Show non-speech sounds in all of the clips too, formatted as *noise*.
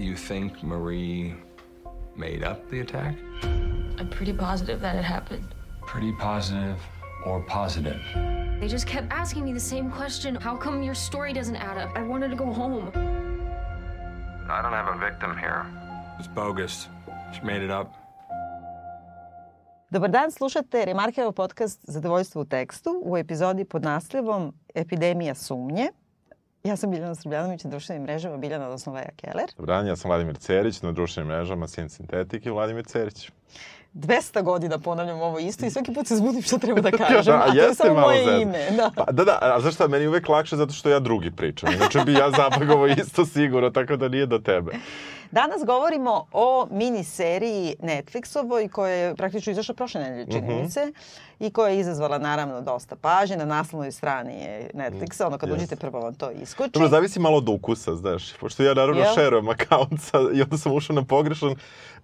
You think Marie made up the attack? I'm pretty positive that it happened. Pretty positive or positive? They just kept asking me the same question. How come your story doesn't add up? I wanted to go home. I don't have a victim here. It's bogus. She made it up. Dobar dan, slušate Remarkevo podcast Zadovoljstvo u tekstu u epizodi pod naslovom Epidemija sumnje. Ja sam Biljana Srbljanović na društvenim mrežama, Biljana, odnosno Vaja Keller. Dobar dan, ja sam Vladimir Cerić na društvenim mrežama Sin Sintetik i Vladimir Cerić. 200 godina ponavljam ovo isto i svaki put se zbudim što treba da *laughs* kažem, da, a to je samo moje zezno. ime. Da. Pa, da, da, a znaš šta, meni je uvek lakše zato što ja drugi pričam. Inače bi ja zapagovo isto sigurno, tako da nije do tebe. Danas govorimo o miniseriji Netflixovoj koja je praktično izašla prošle nedelje, čini Mhm. mi se, i koja je izazvala naravno dosta pažnje. Na naslovnoj strani je Netflixa, ono kad Yes. uđete prvo vam to iskoči. Dobro, zavisi malo od ukusa, znaš. Pošto ja naravno Jel? šerujem akaunt sa, i onda sam ušao na pogrešan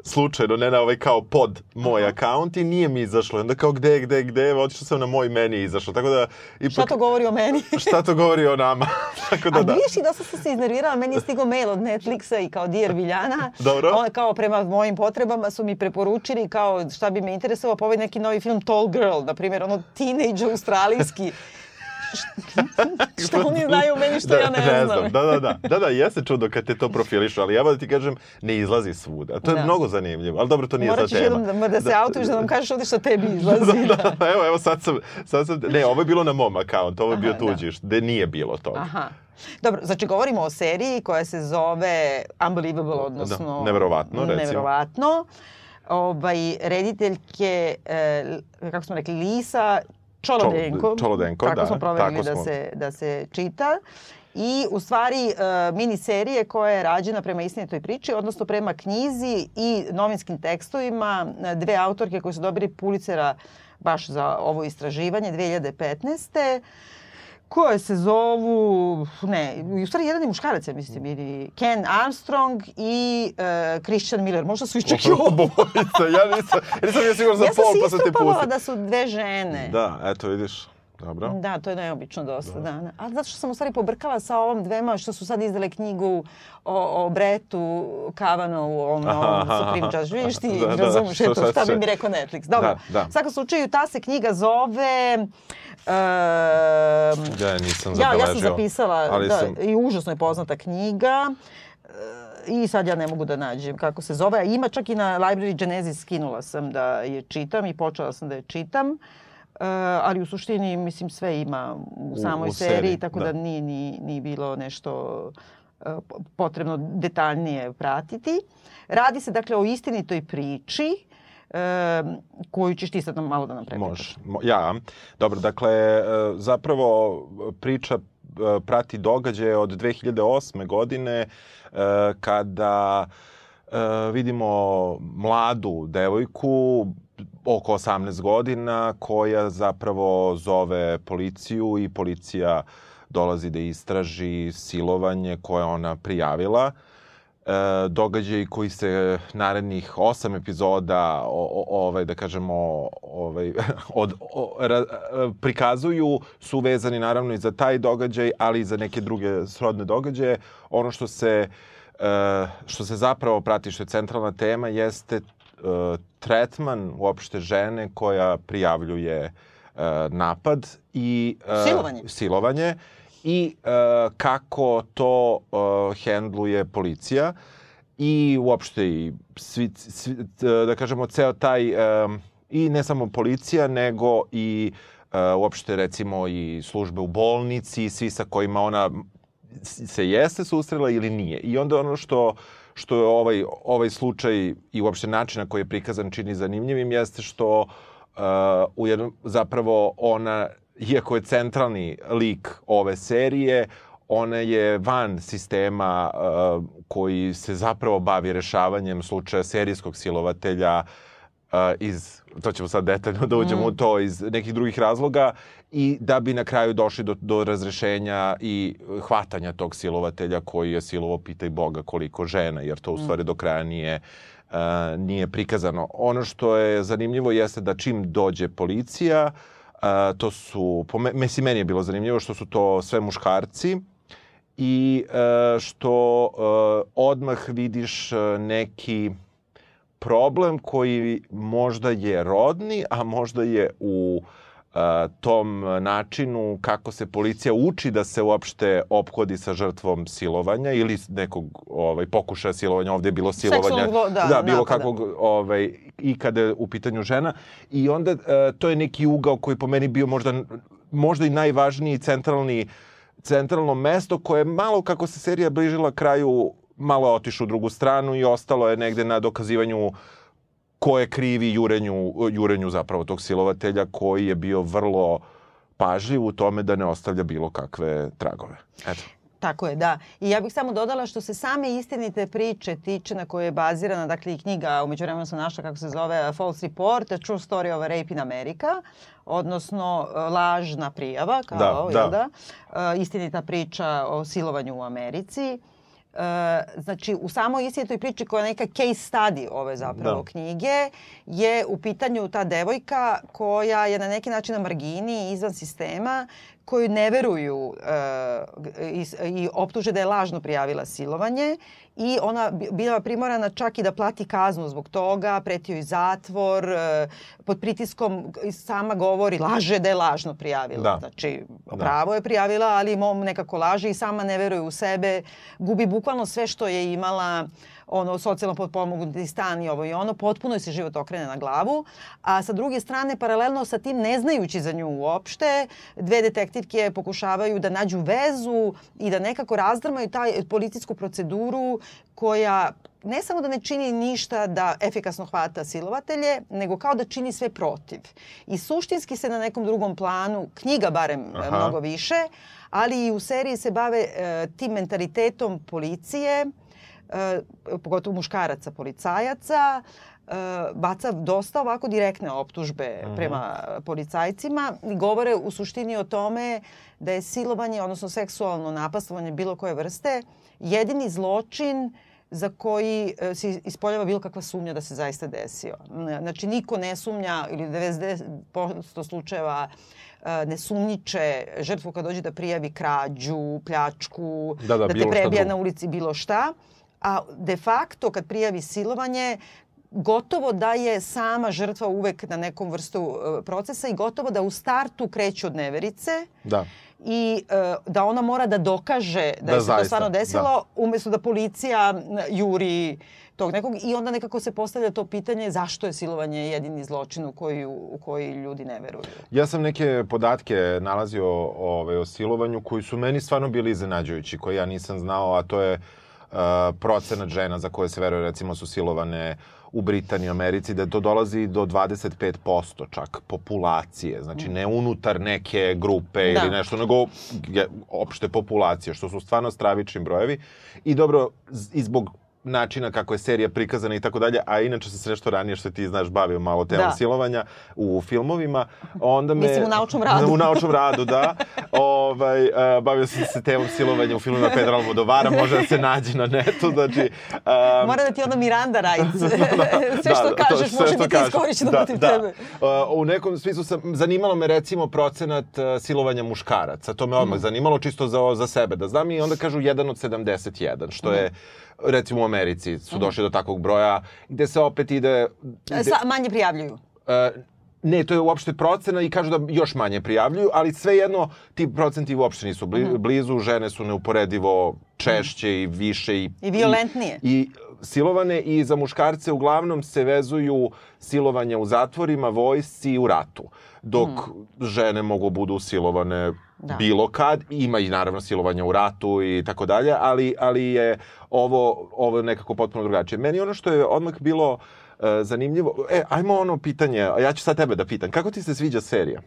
slučajno, ne na ovaj kao pod moj Aha. akaunt i nije mi izašlo. I Onda kao gde, gde, gde, otišao sam na moj meni izašlo. Tako da, ipak, Šta to govori o meni? *laughs* šta to govori o nama? *laughs* Tako da, A da. vidiš i dosta sam se iznervirala, meni je stigao mail od Netflixa i kao Dear Viljana. *laughs* Dobro. On, kao prema mojim potrebama su mi preporučili kao šta bi me interesovalo, pa ovaj neki novi film Tall Girl, na primjer, ono teenage australijski. što oni znaju meni što ja ne, znam. Da, da, da. Da, da, jeste čudo kad te to profilišu, ali evo da ti kažem, ne izlazi svuda. To je Da. mnogo zanimljivo, ali dobro, to nije Morat za ćeš tema. jednom da, da se autuješ da nam kažeš ovdje što tebi izlazi. da, da, evo, evo sad sam, sad sam, ne, ovo je bilo na mom akauntu, ovo je bio Aha, tuđi, gde nije bilo toga. Aha. Dobro, znači govorimo o seriji koja se zove Unbelievable, odnosno... Da, neverovatno, recimo. Neverovatno. Ovaj, rediteljke, e, kako smo rekli, Lisa Čolodenko. Čol- Čolodenko, tako da, smo proverili tako da, smo. se, da se čita. I u stvari e, miniserije koja je rađena prema istinitoj priči, odnosno prema knjizi i novinskim tekstovima e, dve autorke koje su dobili Pulicera baš za ovo istraživanje 2015 koje se zovu, ne, u stvari jedan je muškarac, ja mislim, ili Ken Armstrong i uh, Christian Miller. Možda su iščak i. Obojica, ja nisam, ja nisam bio siguran za Ja sam pol, se pa sam te istrpavala pustio. da su dve žene. Da, eto vidiš. Dobro. Da, to je neobično dosta, da. da. A zato što sam u stvari pobrkala sa ovom dvema što su sad izdale knjigu o, o Bretu Kavanovu, ovom novom Supreme. Judge. Vidiš ti, Da, da, razumiješ, što eto, sad šta bi mi rekao Netflix. Dobro, Da, da. u svakom slučaju ta se knjiga zove... Uh, Ja je nisam Ja, ja sam zabeležio. zapisala, ali da, sam- i užasno je poznata knjiga. E, I sad ja ne mogu da nađem kako se zove. Ima čak i na Library Genesis skinula sam da je čitam i počela sam da je čitam. E, ali u suštini, mislim, sve ima u U- samoj u seriji, seriji, tako da, da. nije ni, ni bilo nešto e, po- potrebno detaljnije pratiti. Radi se, dakle, o istinitoj priči e, koju ćeš ti sad malo da nam prepričaš. Može. Mo- Ja. Dobro, dakle, e, zapravo priča e, prati događaje od 2008. godine e, kada e, vidimo mladu devojku oko 18 godina koja zapravo zove policiju i policija dolazi da istraži silovanje koje je ona prijavila e, događaji koji se narednih osam epizoda o, o, ovaj da kažemo ovaj *laughs* od o, ra, e, prikazuju su vezani naravno i za taj događaj, ali i za neke druge srodne događaje. Ono što se e, što se zapravo prati što je centralna tema jeste e, tretman uopšte žene koja prijavljuje e, napad i e, Silovanje. silovanje i e, kako to e, hendluje policija i uopšte i svi, svi, da kažemo ceo taj e, i ne samo policija nego i e, uopšte recimo i službe u bolnici svi sa kojima ona se jeste susrela ili nije. I onda ono što što je ovaj, ovaj slučaj i uopšte način na koji je prikazan čini zanimljivim jeste što uh, u jednom, zapravo ona, iako je centralni lik ove serije, ona je van sistema uh, koji se zapravo bavi rešavanjem slučaja serijskog silovatelja uh, iz, to ćemo sad detaljno da uđemo Mm. u to, iz nekih drugih razloga i da bi na kraju došli do, do razrešenja i hvatanja tog silovatelja koji je silovo pitaj Boga koliko žena, jer to u stvari do kraja nije uh, nije prikazano. Ono što je zanimljivo jeste da čim dođe policija, uh, to su, po mislim, meni je bilo zanimljivo što su to sve muškarci i e, što e, odmah vidiš e, neki problem koji možda je rodni, a možda je u tom načinu kako se policija uči da se uopšte ophodi sa žrtvom silovanja ili nekog ovaj pokušaja silovanja. Ovde je bilo silovanja. Seksualno, da, da bilo napada. kakvog ovaj i kada je u pitanju žena. I onda uh, to je neki ugao koji po meni bio možda možda i najvažniji centralni centralno mesto koje malo kako se serija bližila kraju malo otišlo u drugu stranu i ostalo je negde na dokazivanju ko je krivi jurenju, jurenju zapravo tog silovatelja koji je bio vrlo pažljiv u tome da ne ostavlja bilo kakve tragove. Eto. Tako je, da. I ja bih samo dodala što se same istinite priče tiče na kojoj je bazirana, dakle i knjiga, umeđu vremenu sam našla kako se zove False Report, A True Story of Rape in America, odnosno e, lažna prijava, kao, Da, jel da. da? E, istinita priča o silovanju u Americi. E, znači, u samoj istinitoj priči koja je neka case study ove zapravo Da. knjige je u pitanju ta devojka koja je na neki način na margini izvan sistema koju ne veruju e, i, i optuže da je lažno prijavila silovanje i ona bi- bila primorana čak i da plati kaznu zbog toga, pretio i zatvor, e, pod pritiskom sama govori, laže da je lažno prijavila. Da. Znači, Da. pravo je prijavila, ali mom nekako laže i sama ne veruje u sebe, gubi bukvalno sve što je imala ono socijalno potpomognuti stan i ovo i ono, potpuno se život okrene na glavu, a sa druge strane, paralelno sa tim, ne znajući za nju uopšte, dve detektivke pokušavaju da nađu vezu i da nekako razdrmaju taj policijsku proceduru koja ne samo da ne čini ništa da efikasno hvata silovatelje, nego kao da čini sve protiv. I suštinski se na nekom drugom planu, knjiga barem Aha. mnogo više, ali i u seriji se bave e, tim mentalitetom policije, pogotovo muškaraca policajaca, e, baca dosta ovako direktne optužbe prema policajcima i govore u suštini o tome da je silovanje, odnosno seksualno napastovanje bilo koje vrste, jedini zločin za koji e, se ispoljava bilo kakva sumnja da se zaista desio. Znači, niko ne sumnja ili 90% slučajeva e, ne sumnjiče žrtvu kad dođe da prijavi krađu, pljačku, Da, da, te bilo šta prebija na ulici bilo šta. A de facto kad prijavi silovanje, gotovo da je sama žrtva uvek na nekom vrstu e, procesa i gotovo da u startu kreće od neverice Da. i e, da ona mora da dokaže da, Da, je se to zaista, stvarno desilo, da. umesto da policija juri tog nekog i onda nekako se postavlja to pitanje zašto je silovanje jedini zločin u koji, u koji ljudi ne veruju. Ja sam neke podatke nalazio ove, o silovanju koji su meni stvarno bili iznenađujući, koje ja nisam znao, a to je uh, procenat žena za koje se veruje recimo su silovane u Britaniji i Americi, da to dolazi do 25% čak populacije, znači ne unutar neke grupe Da. ili nešto, nego opšte populacije, što su stvarno stravični brojevi. I dobro, i zbog načina kako je serija prikazana i tako dalje, a inače sam se nešto ranije što ti znaš bavio malo temom Da. silovanja u filmovima, onda me... Mislim, u naučnom radu. *laughs* U naučnom radu, da. ovaj, uh, bavio sam se temom silovanja u filmovima Pedra Almodovara, može da se nađe na netu, znači... Um, Mora da ti onda Miranda Rights. *laughs* sve što da, to kažeš sve može što biti kažem. iskorišćeno da, protiv da. tebe. Uh, u nekom smislu sam, zanimalo me recimo procenat uh, silovanja muškaraca. To me Mm. odmah zanimalo čisto za, za sebe. Da znam i onda kažu 1 od 71, što je Mm. Recimo u Americi su došli do takvog broja, gde se opet ide... ide Sa, manje prijavljuju. E, ne, to je uopšte procena i kažu da još manje prijavljuju, ali svejedno ti procenti uopšte nisu Mhm. blizu, žene su neuporedivo češće i više i, I violentnije. I, i silovane i za muškarce uglavnom se vezuju silovanja u zatvorima, vojsci i u ratu. Dok žene mogu budu silovane. Da. bilo kad, ima i naravno silovanja u ratu i tako dalje, ali, ali je ovo, ovo nekako potpuno drugačije. Meni ono što je odmah bilo e, zanimljivo, e, ajmo ono pitanje, a ja ću sad tebe da pitam, kako ti se sviđa serija?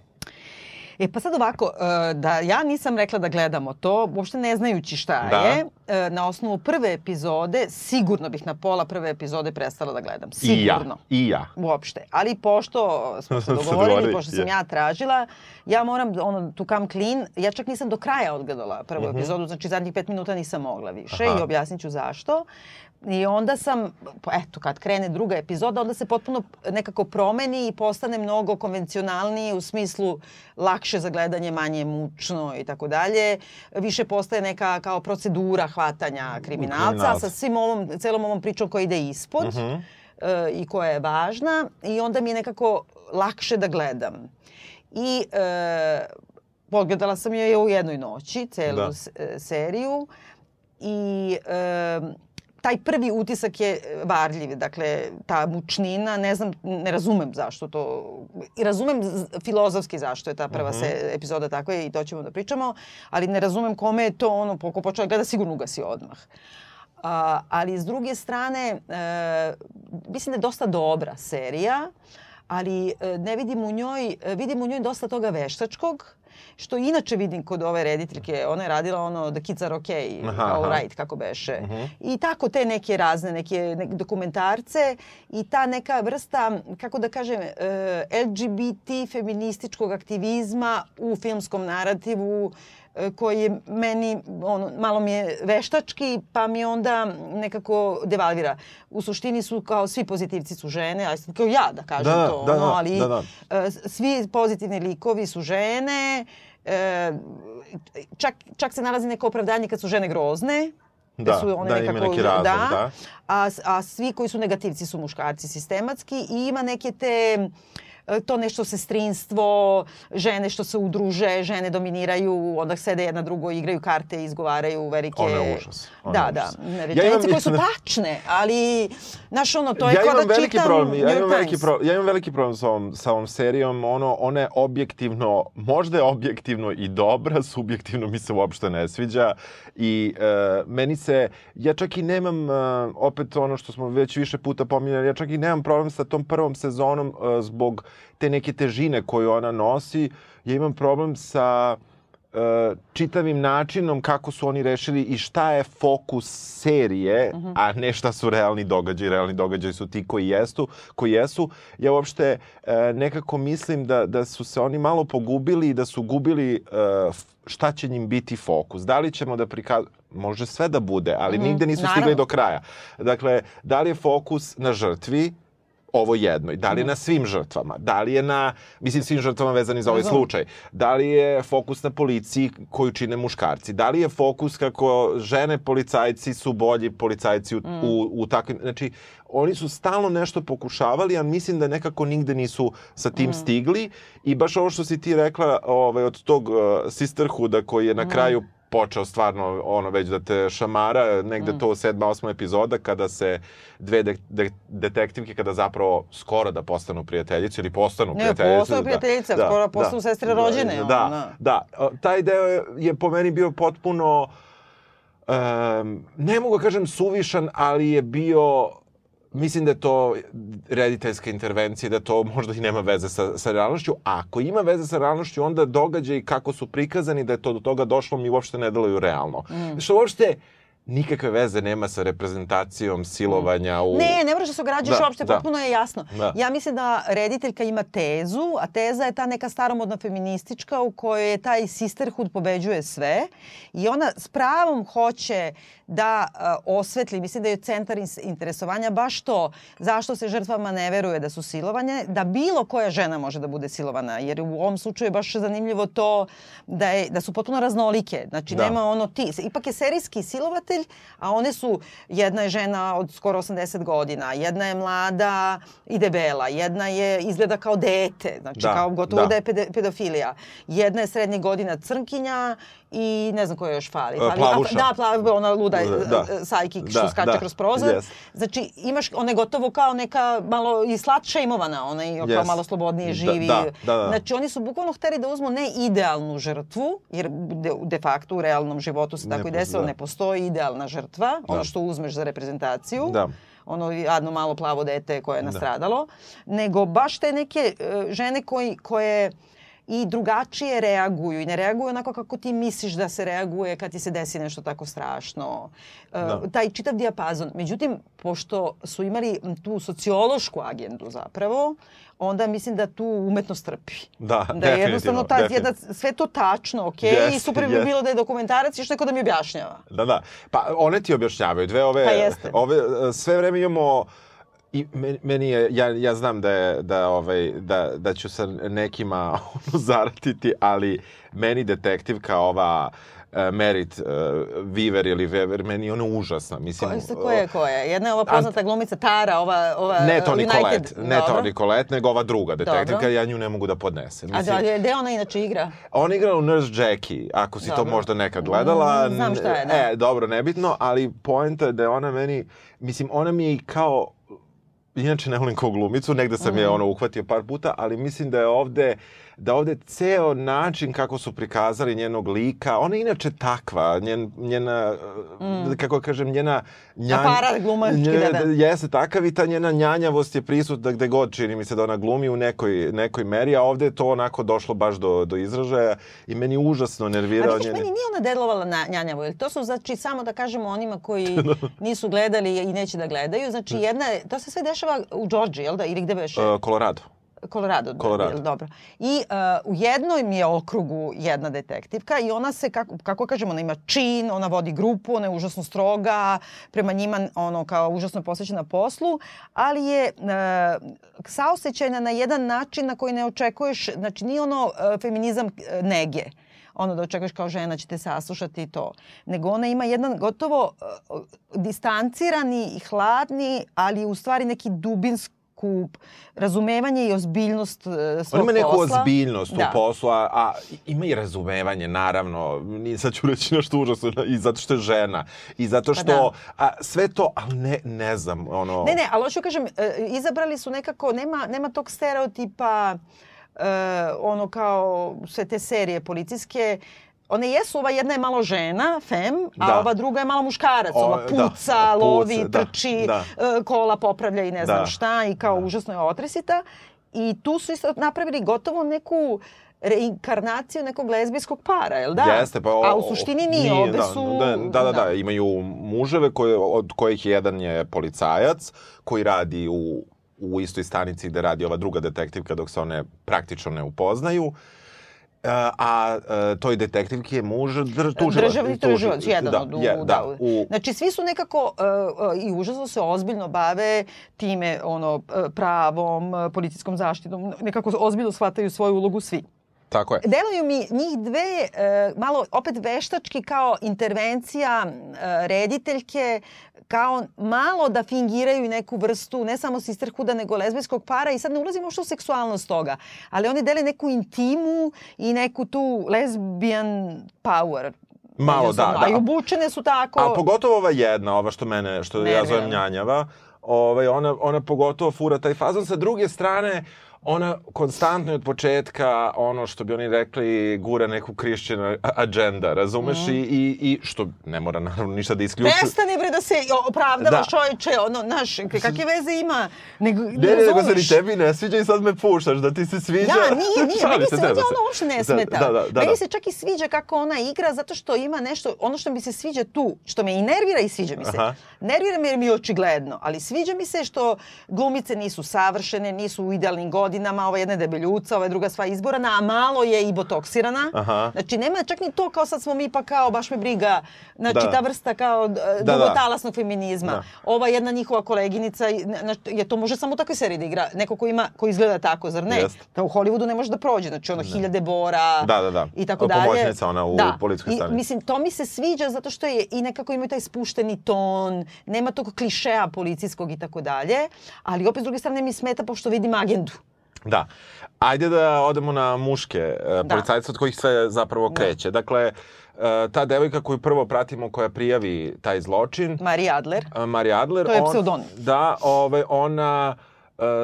E pa sad ovako, e, da ja nisam rekla da gledamo to, uopšte ne znajući šta Da. je, e, na osnovu prve epizode, sigurno bih na pola prve epizode prestala da gledam. I ja, Sigurno. i ja. Uopšte. Ali pošto smo se *laughs* dogovorili, pošto sam ja tražila, ja moram ono, to come clean. Ja čak nisam do kraja odgledala prvu epizodu, znači zadnjih pet minuta nisam mogla više. Aha. i objasnit ću zašto. I onda sam, eto, kad krene druga epizoda, onda se potpuno nekako promeni i postane mnogo konvencionalniji u smislu lakše za gledanje, manje mučno i tako dalje. Više postaje neka kao procedura hvatanja kriminalca, Kriminalca. sa svim ovom, celom ovom pričom koja ide ispod Mhm. e, i koja je važna i onda mi je nekako lakše da gledam. I e, pogledala sam je u jednoj noći, celu Da. s- e, seriju i e, taj prvi utisak je varljiv, dakle ta mučnina, ne znam, ne razumem zašto to, i razumem filozofski zašto je ta prva se, epizoda takva i to ćemo da pričamo, ali ne razumem kome je to ono, ko počeo da gleda sigurno ugasi odmah. A, ali s druge strane, e, mislim da je dosta dobra serija, ali e, ne vidim u njoj, e, vidim u njoj dosta toga veštačkog, što inače vidim kod ove rediteljke. Ona je radila ono The Kids Are Okay, Aha, kao aha. right, kako beše. I tako te neke razne, neke, neke dokumentarce i ta neka vrsta, kako da kažem, e, LGBT feminističkog aktivizma u filmskom narativu koji je meni, ono, malo mi je veštački, pa mi onda nekako devalvira. U suštini su kao svi pozitivci su žene, a kao ja da kažem Da, to, da, ono, da, ali da, da. e, svi pozitivni likovi su žene, e, čak, čak se nalazi neko opravdanje kad su žene grozne, Da, su one da, ima nekako, neki razlog, da. A, a svi koji su negativci su muškarci sistematski i ima neke te e, to nešto sestrinstvo, žene što se udruže, žene dominiraju, onda sede jedna drugo, igraju karte i izgovaraju velike... Ono je užas, ono da, da. Ja rečenice imam- koje su tačne, ali, znaš ono, to je ja kao da čitam problem, ja imam veliki problem, ja imam veliki problem sa ovom, sa ovom serijom, ono, ona je objektivno, možda je objektivno i dobra, *laughs* subjektivno mi se uopšte ne sviđa i e, meni se, ja čak i nemam, e, opet ono što smo već više puta pominjali, ja čak i nemam problem sa tom prvom sezonom e, zbog te neke težine koju ona nosi, ja imam problem sa e, čitavim načinom kako su oni rešili i šta je fokus serije, a ne šta su realni događaji. Realni događaji su ti koji jesu. Koji jesu. Ja uopšte e, nekako mislim da, da su se oni malo pogubili i da su gubili f- šta će njim biti fokus. Da li ćemo da prikazujemo Može sve da bude, ali nigde nisu stigli naravno. do kraja. Dakle, da li je fokus na žrtvi, ovo jednoj? Da li je na svim žrtvama? Da li je na, mislim, svim žrtvama vezani za ovaj slučaj? Da li je fokus na policiji koju čine muškarci? Da li je fokus kako žene policajci su bolji policajci u, u, u takvim... Znači, oni su stalno nešto pokušavali, a mislim da nekako nigde nisu sa tim stigli. I baš ovo što si ti rekla ovaj, od tog uh, sisterhooda koji je na kraju počeo stvarno ono već da te šamara, negde to sedma, osma epizoda kada se dve de de detektivke kada zapravo skoro da postanu prijateljice ili postanu Ne, prijateljice. postanu prijateljice, skoro postanu sestre rođene, Da, ono, da, da. da. Taj deo je, je po meni bio potpuno um, ne mogu da kažem suvišan, ali je bio Mislim da je to rediteljska intervencija, da to možda i nema veze sa, sa realnošću. A ako ima veze sa realnošću, onda događaj kako su prikazani, da je to do toga došlo, mi uopšte ne deluju realno. Mm. Što uopšte nikakve veze nema sa reprezentacijom silovanja u... Ne, ne moraš da se ograđuješ Da, uopšte, da. potpuno je jasno. Da. Ja mislim da rediteljka ima tezu, a teza je ta neka staromodna feministička u kojoj je taj sisterhood pobeđuje sve i ona s pravom hoće da a, osvetli, mislim da je centar interesovanja baš to zašto se žrtvama ne veruje da su silovanje, da bilo koja žena može da bude silovana, jer u ovom slučaju je baš zanimljivo to da, je, da su potpuno raznolike. Znači Da. nema ono ti. Ipak je serijski silovatelj, a one su, jedna je žena od skoro 80 godina, jedna je mlada i debela, jedna je izgleda kao dete, znači Da, kao gotovo da. da. je pedofilija. Jedna je srednje godina crnkinja i ne znam koja još fali. E, fali plavuša. da, plav, ona luda Da. da. sajkik što Da, skače da. kroz prozor. Yes. Znači imaš, ona je gotovo kao neka malo i slatša imovana, ona je kao Yes. malo slobodnije Da, živi. da, da, da. Znači oni su bukvalno hteli da uzmu ne idealnu žrtvu, jer de, de facto u realnom životu se Ne tako i postoji, desilo, da. ne postoji idealna žrtva, ono Da. što uzmeš za reprezentaciju. Da. ono jadno malo plavo dete koje je Da. nastradalo, nego baš te neke e, žene koji, koje i drugačije reaguju i ne reaguju onako kako ti misliš da se reaguje kad ti se desi nešto tako strašno. E, Da. Taj čitav dijapazon. Međutim, pošto su imali tu sociološku agendu zapravo, onda mislim da tu umetnost trpi. Da, Da je jednostavno ta, jedna, sve to tačno, ok, i Jeste, super bi jeste. bilo da je dokumentarac i što neko da mi objašnjava. Da, da. Pa one ti objašnjavaju. Dve ove, Pa jeste. ove e, sve vreme imamo I meni je, ja, ja znam da, je, da, ovaj, da, da ću sa nekima *laughs* zaratiti, ali meni detektiv kao ova uh, Merit uh, Viver ili Wever, meni je ona užasna. Mislim, ko, ko je, ko je? Jedna je ova poznata glumica Tara, ova, ova ne to Nicolette, ne to Nicolette, nego ova druga detektivka, ja nju ne mogu da podnesem. Mislim, A da, gde ona inače igra? Ona igra u Nurse Jackie, ako si dobro. to možda nekad gledala. Mm, znam šta je, da. E, dobro, nebitno, ali poenta je da je ona meni, mislim, ona mi je i kao inače ne volim kao glumicu, negde sam mm. je ono uhvatio par puta, ali mislim da je ovde da ovde ceo način kako su prikazali njenog lika, ona je inače takva, njen, njena, mm. kako kažem, njena... Njan, Aparat glumački, da, da. Jeste takav i ta njena njanjavost je prisutna gde god čini mi se da ona glumi u nekoj, nekoj meri, a ovde je to onako došlo baš do, do izražaja i meni užasno nervirao. Ali njeni... meni nije ona delovala na njanjavo, jer to su znači samo da kažemo onima koji *laughs* nisu gledali i neće da gledaju, znači jedna, to se sve dešava u Georgiji, jel da, ili gde beše? Uh, Colorado. Colorado, Colorado. Da, dobro. I uh, u jednom je okrugu jedna detektivka i ona se, kako, kako kažemo, ona ima čin, ona vodi grupu, ona je užasno stroga, prema njima ono kao užasno posvećena poslu, ali je uh, saosećajna na jedan način na koji ne očekuješ, znači nije ono uh, feminizam uh, nege ono da očekuješ kao žena ćete saslušati to. Nego ona ima jedan gotovo uh, distancirani i hladni, ali u stvari neki dubinski neku razumevanje i ozbiljnost uh, svog posla. On ima neku posla. ozbiljnost da. u poslu, a, a ima i razumevanje, naravno. Sad ću reći nešto užasno, i zato što je žena. I zato pa što, pa da. a, sve to, ali ne, ne znam, ono... Ne, ne, ali hoću kažem, uh, izabrali su nekako, nema, nema tog stereotipa, uh, ono kao sve te serije policijske, one jesu, ova jedna je malo žena, fem, a da. ova druga je malo muškarac. O, ova da. puca, da, lovi, puca, trči, da, da. kola popravlja i ne znam da. šta i kao da. užasno je otresita. I tu su isto napravili gotovo neku reinkarnaciju nekog lezbijskog para, jel da? Jeste, pa... O, A u suštini nije, nije da, su... Da, da, da, da, imaju muževe koje, od kojih jedan je policajac koji radi u, u istoj stanici gde radi ova druga detektivka dok se one praktično ne upoznaju. Uh, a, a toj detektivki je muž dr, tužilac. Državni tužilac, jedan da, od... Je, da, da, u... Znači, svi su nekako uh, i užasno se ozbiljno bave time, ono, pravom, policijskom zaštitom, nekako ozbiljno shvataju svoju ulogu svi. Tako je. Deluju mi njih dve uh, malo opet veštački kao intervencija uh, rediteljke kao malo da fingiraju neku vrstu ne samo sisterhuda nego lezbijskog para i sad ne ulazimo u seksualnost toga, ali oni dele neku intimu i neku tu lesbian power Malo, da, da. A i obučene su tako. A pogotovo ova jedna, ova što mene, što ne, ja zovem njanjava, ovaj, ona, ona pogotovo fura taj fazon. Sa druge strane, uh, ona konstantno od početka ono što bi oni rekli gura neku Christian agenda, razumeš? Mm. I, i, I što ne mora naravno ništa da isključuje. Prestani bre da se opravdavaš da. čovječe, ono, naš, kakve veze ima? Nego, ne, ne, nego se ni tebi ne sviđa i sad me puštaš da ti se sviđa. Ja, nije, nije, *laughs* meni se, se ona uopšte ne smeta. Da, da, da, da, meni se čak i sviđa kako ona igra zato što ima nešto, ono što mi se sviđa tu, što me i nervira i sviđa mi se. Aha. Nervira me jer mi je očigledno, ali sviđa mi se što glumice nisu savršene, nisu u idealnim godinama godinama, ova jedna je debeljuca, ova je druga sva izborana, a malo je i botoksirana. Aha. Znači, nema čak ni to kao sad smo mi pa kao baš me briga. Znači, da. ta vrsta kao da, da. dugotalasnog feminizma. Da. Ova jedna njihova koleginica, je to može samo u takvoj seriji da igra. Neko ko ima, ko izgleda tako, zar ne? Jest. Da u Hollywoodu ne može da prođe. Znači, ono, da. hiljade bora da, da, da. i tako dalje. Pomoćnica ona u da. policijskoj stanici. Mislim, to mi se sviđa zato što je i nekako imaju taj spušteni ton, nema tog klišeja policijskog i tako dalje, ali opet s druge strane mi smeta pošto vidim agendu. Da. Ajde da odemo na muške e, da. policajce od kojih sve zapravo da. kreće. Da. Dakle, e, ta devojka koju prvo pratimo koja prijavi taj zločin. Mari Adler. E, Mari Adler. To je pseudonim. Da, ove, ona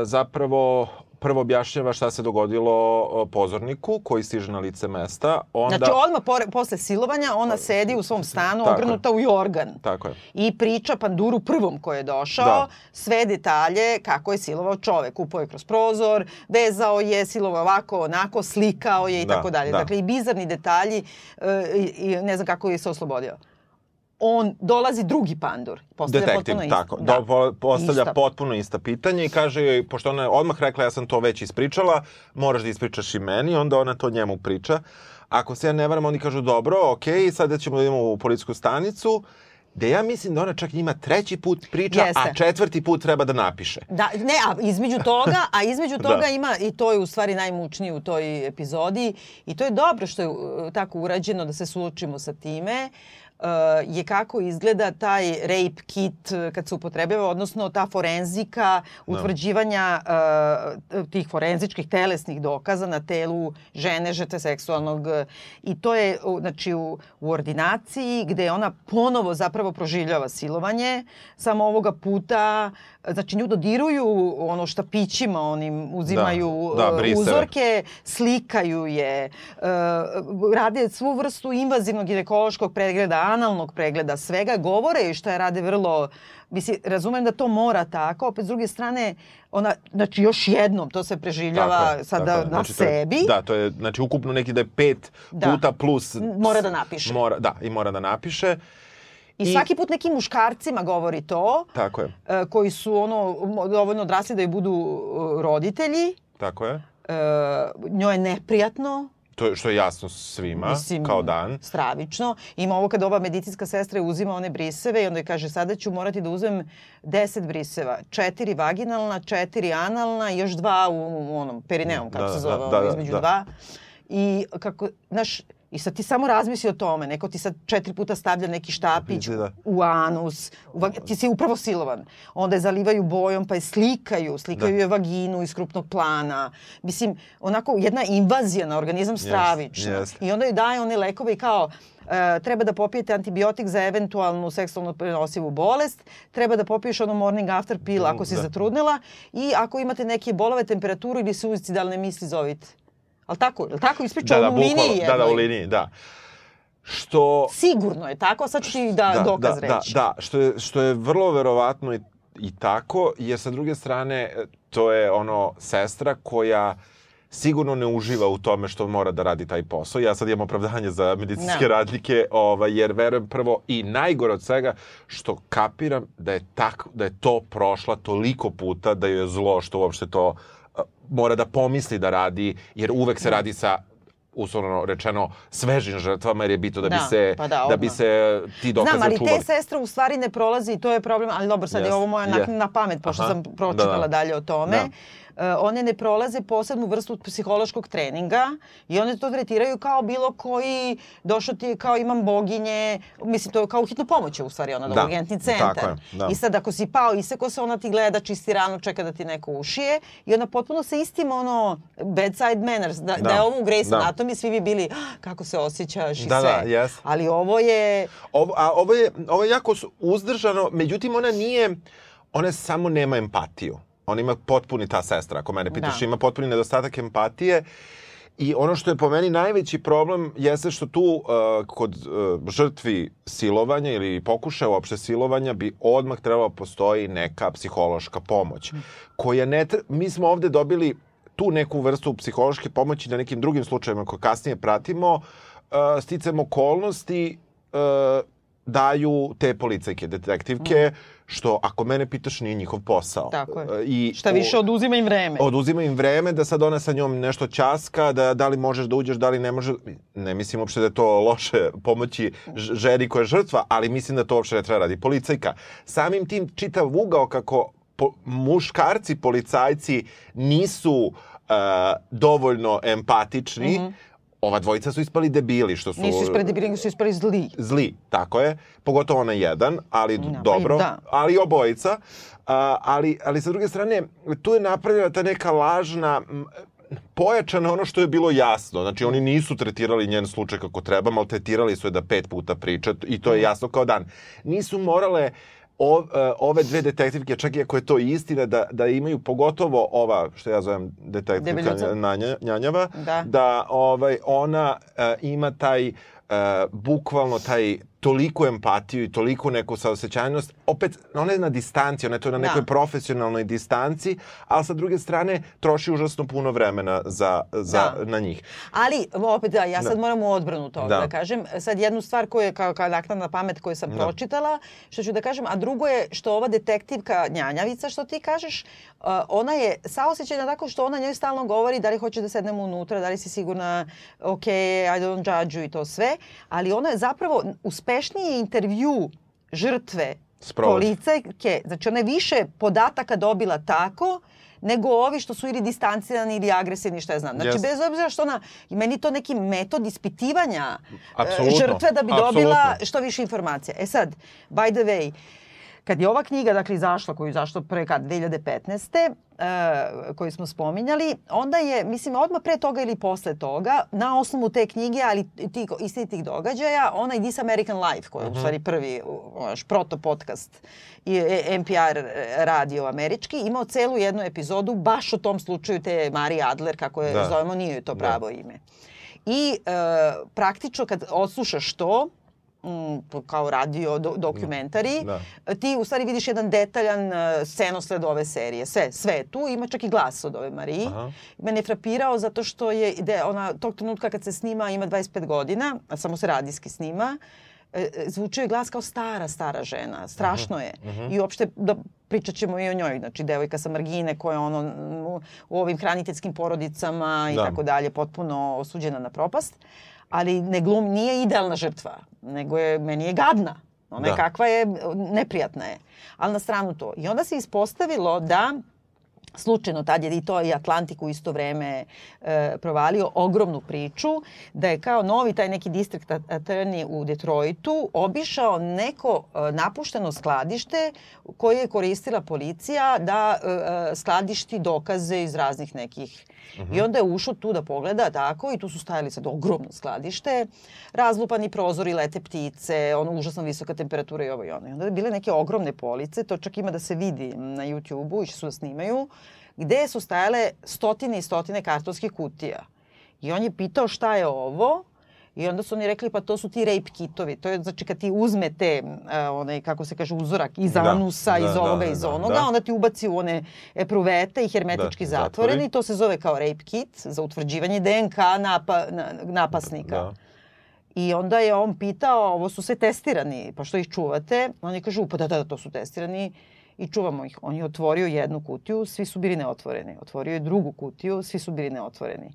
zapravo prvo objašnjava šta se dogodilo pozorniku koji stiže na lice mesta. Onda... Znači odmah pore, posle silovanja ona sedi u svom stanu Tako ogrnuta je. u jorgan. Tako je. I priča panduru prvom koji je došao da. sve detalje kako je silovao čovek. Upao je kroz prozor, vezao je, silovao ovako, onako, slikao je i da, tako dalje. Da. Dakle i bizarni detalji e, i ne znam kako je se oslobodio on dolazi drugi pandur. Postavlja Detektiv, potpuno tako. Da. Do, postavlja ista. potpuno ista pitanja i kaže joj, pošto ona je odmah rekla ja sam to već ispričala, moraš da ispričaš i meni, onda ona to njemu priča. Ako se ja ne varam, oni kažu dobro, ok, sada ćemo da idemo u policijsku stanicu gde ja mislim da ona čak njima treći put priča, Jeste. a četvrti put treba da napiše. Da, ne, a između toga, a između *laughs* toga Da. ima, i to je u stvari najmučnije u toj epizodi, i to je dobro što je uh, tako urađeno da se suočimo sa time, je kako izgleda taj rape kit uh, kad se upotrebljava, odnosno ta forenzika utvrđivanja uh, tih forenzičkih telesnih dokaza na telu žene žrtve seksualnog uh, i to je znači u, u ordinaciji gde ona ponovo zapravo proživljava silovanje, samo ovoga puta znači nju dodiruju ono štapićima onim uzimaju Da, da, uh, uzorke, slikaju je, uh, rade svu vrstu invazivnog ginekološkog pregleda, analnog pregleda, svega, govore joj šta je rade vrlo Mislim, razumem da to mora tako, opet s druge strane, ona, znači još jednom to se preživljava Tako je, sada tako je. na Znači, to je- sebi. Da, to je, znači ukupno neki da je pet Da. puta plus... Mora da napiše. Mora, da, i mora da napiše. I, I- svaki put nekim muškarcima govori to, Tako je, e, koji su ono dovoljno odrasli da i budu e, roditelji. tako je. E, njoj je neprijatno, To je što je jasno svima, Mislim, kao dan. Stravično. Ima ovo kada ova medicinska sestra uzima one briseve i onda joj kaže sada ću morati da uzmem 10 briseva. Četiri vaginalna, četiri analna i još dva u, u onom perineum, kako Da, se da, zove, da, da, između da. dva. I kako, znaš, I sad ti samo razmisli o tome, neko ti sad četiri puta stavlja neki štapić Da. u anus, u vag... ti si upravo silovan. Onda je zalivaju bojom pa je slikaju, slikaju Da. je vaginu iz krupnog plana. Mislim, onako jedna invazija na organizam stravična. jeste. I onda joj daje one lekove i kao e, treba da popijete antibiotik za eventualnu seksualno prenosivu bolest, treba da popiješ ono morning after pill ako si Da. zatrudnela i ako imate neke bolove, temperaturu ili suicidalne misli zovite. Ali tako, je tako ispričao Da, da, u liniji bukvalno, da, da, u jednoj? liniji, da. Što... Sigurno je tako, sad ću ti da, dokaz da, reći. Da, da, što je, što je vrlo verovatno i, i tako, jer sa druge strane, e, to je ono sestra koja sigurno ne uživa u tome što mora da radi taj posao. Ja sad imam opravdanje za medicinske Da. radnike, ovaj, jer verujem prvo i najgore od svega što kapiram da je, tak, da je to prošla toliko puta da joj je zlo što uopšte to mora da pomisli da radi, jer uvek se radi sa uslovno rečeno svežim žrtvama jer je bitno da, bi Da, se pa da, da bi se ti dokaze Znam, ali čuvali. te sestre u stvari ne prolazi i to je problem, ali dobro, sad je Jest, ovo moja je. naknadna pamet, pošto Aha, sam pročitala da, da. dalje o tome. Da. E, one ne prolaze posebnu vrstu psihološkog treninga i one to tretiraju kao bilo koji, došao ti kao imam boginje, mislim to je kao hitno pomoć u stvari ona, da, Da, urgentni centar. tako je, da. I sad ako si pao, iseko se, ona ti gleda čisti rano, čeka da ti neko ušije i onda potpuno sa istim ono bedside manners, da, da. Da, je ovo u Grey's da. Anatomy, svi bi bili "Ah, kako se osjećaš i Da, sve. da, jest. Ali ovo je Ovo, a ovo je, ovo je jako uzdržano, međutim ona nije, ona samo nema empatiju. Ona ima potpuni, ta sestra, ako mene pitaš, Da. ima potpuni nedostatak empatije. I ono što je po meni najveći problem jeste što tu uh, kod uh, žrtvi silovanja ili pokušaja uopšte silovanja bi odmah trebalo postoji neka psihološka pomoć. Koja ne. Mi smo ovde dobili tu neku vrstu psihološke pomoći na nekim drugim slučajevima koje kasnije pratimo. Uh, sticam okolnosti uh, daju te policajke, detektivke, što ako mene pitaš nije njihov posao. Tako je. I Šta više, oduzima im vreme. oduzima im vreme da sad ona sa njom nešto ćaska, da, da li možeš da uđeš, da li ne možeš. Ne mislim uopšte da je to loše pomoći ženi koja je žrtva, ali mislim da to uopšte ne treba radi policajka. Samim tim čitav ugao kako po, muškarci policajci nisu uh, dovoljno empatični, ova dvojica su ispali debili, što su... Nisu ispred debili, nego su ispred zli. Zli, tako je. Pogotovo onaj jedan, ali i dobro. da. Ali obojica. A, ali, ali sa druge strane, tu je napravljena ta neka lažna, m, pojačano ono što je bilo jasno. Znači, oni nisu tretirali njen slučaj kako treba, maltretirali su je da pet puta priča i to je jasno kao dan. Nisu morale e, ove dve detektivke, čak i ako je to istina, da, da imaju pogotovo ova, što ja zovem detektivka. Nanja, Njanjava, Da. da ovaj, ona e, ima taj, e, bukvalno taj toliku empatiju i toliku neku saosećajnost. Opet, ona je na distanci, ona je to na Da. nekoj profesionalnoj distanci, ali sa druge strane troši užasno puno vremena za, za, Da. na njih. Ali, opet da, ja sad Da. moram u odbranu toga da. Da. kažem. Sad jednu stvar koju je kao, kao naknadna pamet koju sam Da. pročitala, što ću da kažem, a drugo je što ova detektivka Njanjavica, što ti kažeš, uh, ona je saosećajna tako što ona njoj stalno govori da li hoće da sednemo unutra, da li si sigurna, ok, I don't judge you i to sve, ali ona je zapravo uspešniji intervju žrtve policajke, znači ona je više podataka dobila tako nego ovi što su ili distancirani ili agresivni, šta ja znam. Znači, Jeste. bez obzira što ona, meni to neki metod ispitivanja e, Apsolutno, žrtve da bi dobila apsolutno. što više informacija. E sad, by the way, kad je ova knjiga dakle izašla, koju je izašla pre kad 2015. Uh, koju smo spominjali, onda je, mislim, odmah pre toga ili posle toga, na osnovu te knjige, ali tih istinitih događaja, onaj This American Life, koji je u stvari prvi onaš, proto podcast i e, NPR radio američki, imao celu jednu epizodu baš o tom slučaju te Marije Adler, kako je Da. zovemo, nije to Da. pravo ime. I e, praktično kad odslušaš to, mm, kao radio do, dokumentari, Da. ti u stvari vidiš jedan detaljan uh, scenosled ove serije. Sve, sve je tu, ima čak i glas od ove Mariji. Aha. Mene je frapirao zato što je, de, ona tog trenutka kad se snima ima 25 godina, a samo se radijski snima, e, e, zvučio je glas kao stara, stara žena. Strašno je. I uopšte, da pričat ćemo i o njoj. Znači, devojka sa margine koja je ono, u, u ovim hraniteljskim porodicama i Da. tako dalje, potpuno osuđena na propast. Ali ne glum, nije idealna žrtva, nego je, meni je gadna. Ona je Da. kakva je, neprijatna je. Ali na stranu to. I onda se ispostavilo da slučajno tad je i to i Atlantik u isto vreme e, provalio ogromnu priču da je kao novi taj neki district attorney u Detroitu obišao neko e, napušteno skladište koje je koristila policija da e, e, skladišti dokaze iz raznih nekih I onda je ušao tu da pogleda tako i tu su stajali sad ogromno skladište, razlupani prozori, lete ptice, ono užasno visoka temperatura i ovo i ono. I onda je bile neke ogromne police, to čak ima da se vidi na YouTube-u, išli su da snimaju, gde su stajale stotine i stotine kartonskih kutija. I on je pitao šta je ovo, I onda su oni rekli pa to su ti rape kitovi. To je znači kad ti uzmete uh, onaj kako se kaže uzorak iz Da, anusa, da, iz da, ovoga, da, iz da, onoga, da. onda ti ubaci u one epruvete i hermetički Da, zatvoreni. zatvori. To se zove kao rape kit za utvrđivanje DNK napa, na, napasnika. Da. I onda je on pitao, ovo su sve testirani, pa što ih čuvate? Oni kažu, pa da, da, to su testirani i čuvamo ih. On je otvorio jednu kutiju, svi su bili neotvoreni. Otvorio je drugu kutiju, svi su bili neotvoreni.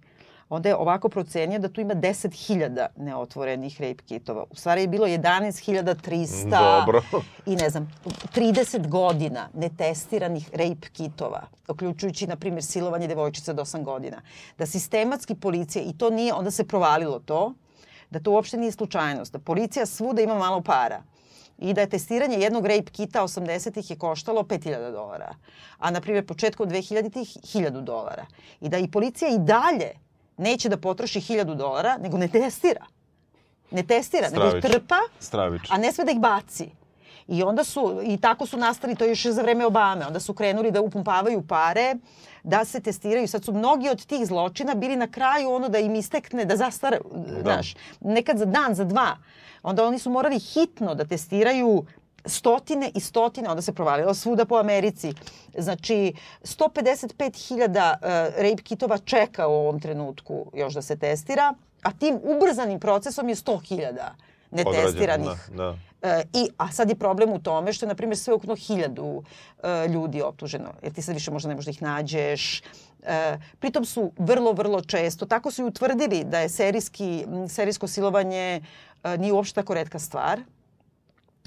Onda je ovako procenio da tu ima 10.000 neotvorenih rape kitova. U stvari je bilo 11.300 Dobro. i ne znam, 30 godina netestiranih rape kitova, uključujući, na primjer, silovanje devojčice od 8 godina. Da sistematski policija, i to nije, onda se provalilo to, da to uopšte nije slučajnost, da policija svuda ima malo para i da je testiranje jednog rape kita 80-ih je koštalo 5000 dolara, a na primjer početkom 2000-ih 1000 dolara. I da i policija i dalje neće da potroši 1000 dolara, nego ne testira. Ne testira, nego ih Stravično. trpa, Stravično. a ne sve da ih baci. I onda su, i tako su nastali, to je još za vreme Obame, onda su krenuli da upumpavaju pare, da se testiraju. Sad su mnogi od tih zločina bili na kraju ono da im istekne, da zastare, znaš, nekad za dan, za dva. Onda oni su morali hitno da testiraju stotine i stotine, onda se provalilo svuda po Americi. Znači, 155.000 uh, rape kitova čeka u ovom trenutku još da se testira, a tim ubrzanim procesom je 100.000 netestiranih. Odrađeno, Da, da. E, i, a sad je problem u tome što je, na primjer, sve ukupno hiljadu e, ljudi optuženo. Jer ti sad više možda ne možda ih nađeš. E, pritom su vrlo, vrlo često, tako su i utvrdili da je serijski, serijsko silovanje e, nije uopšte tako redka stvar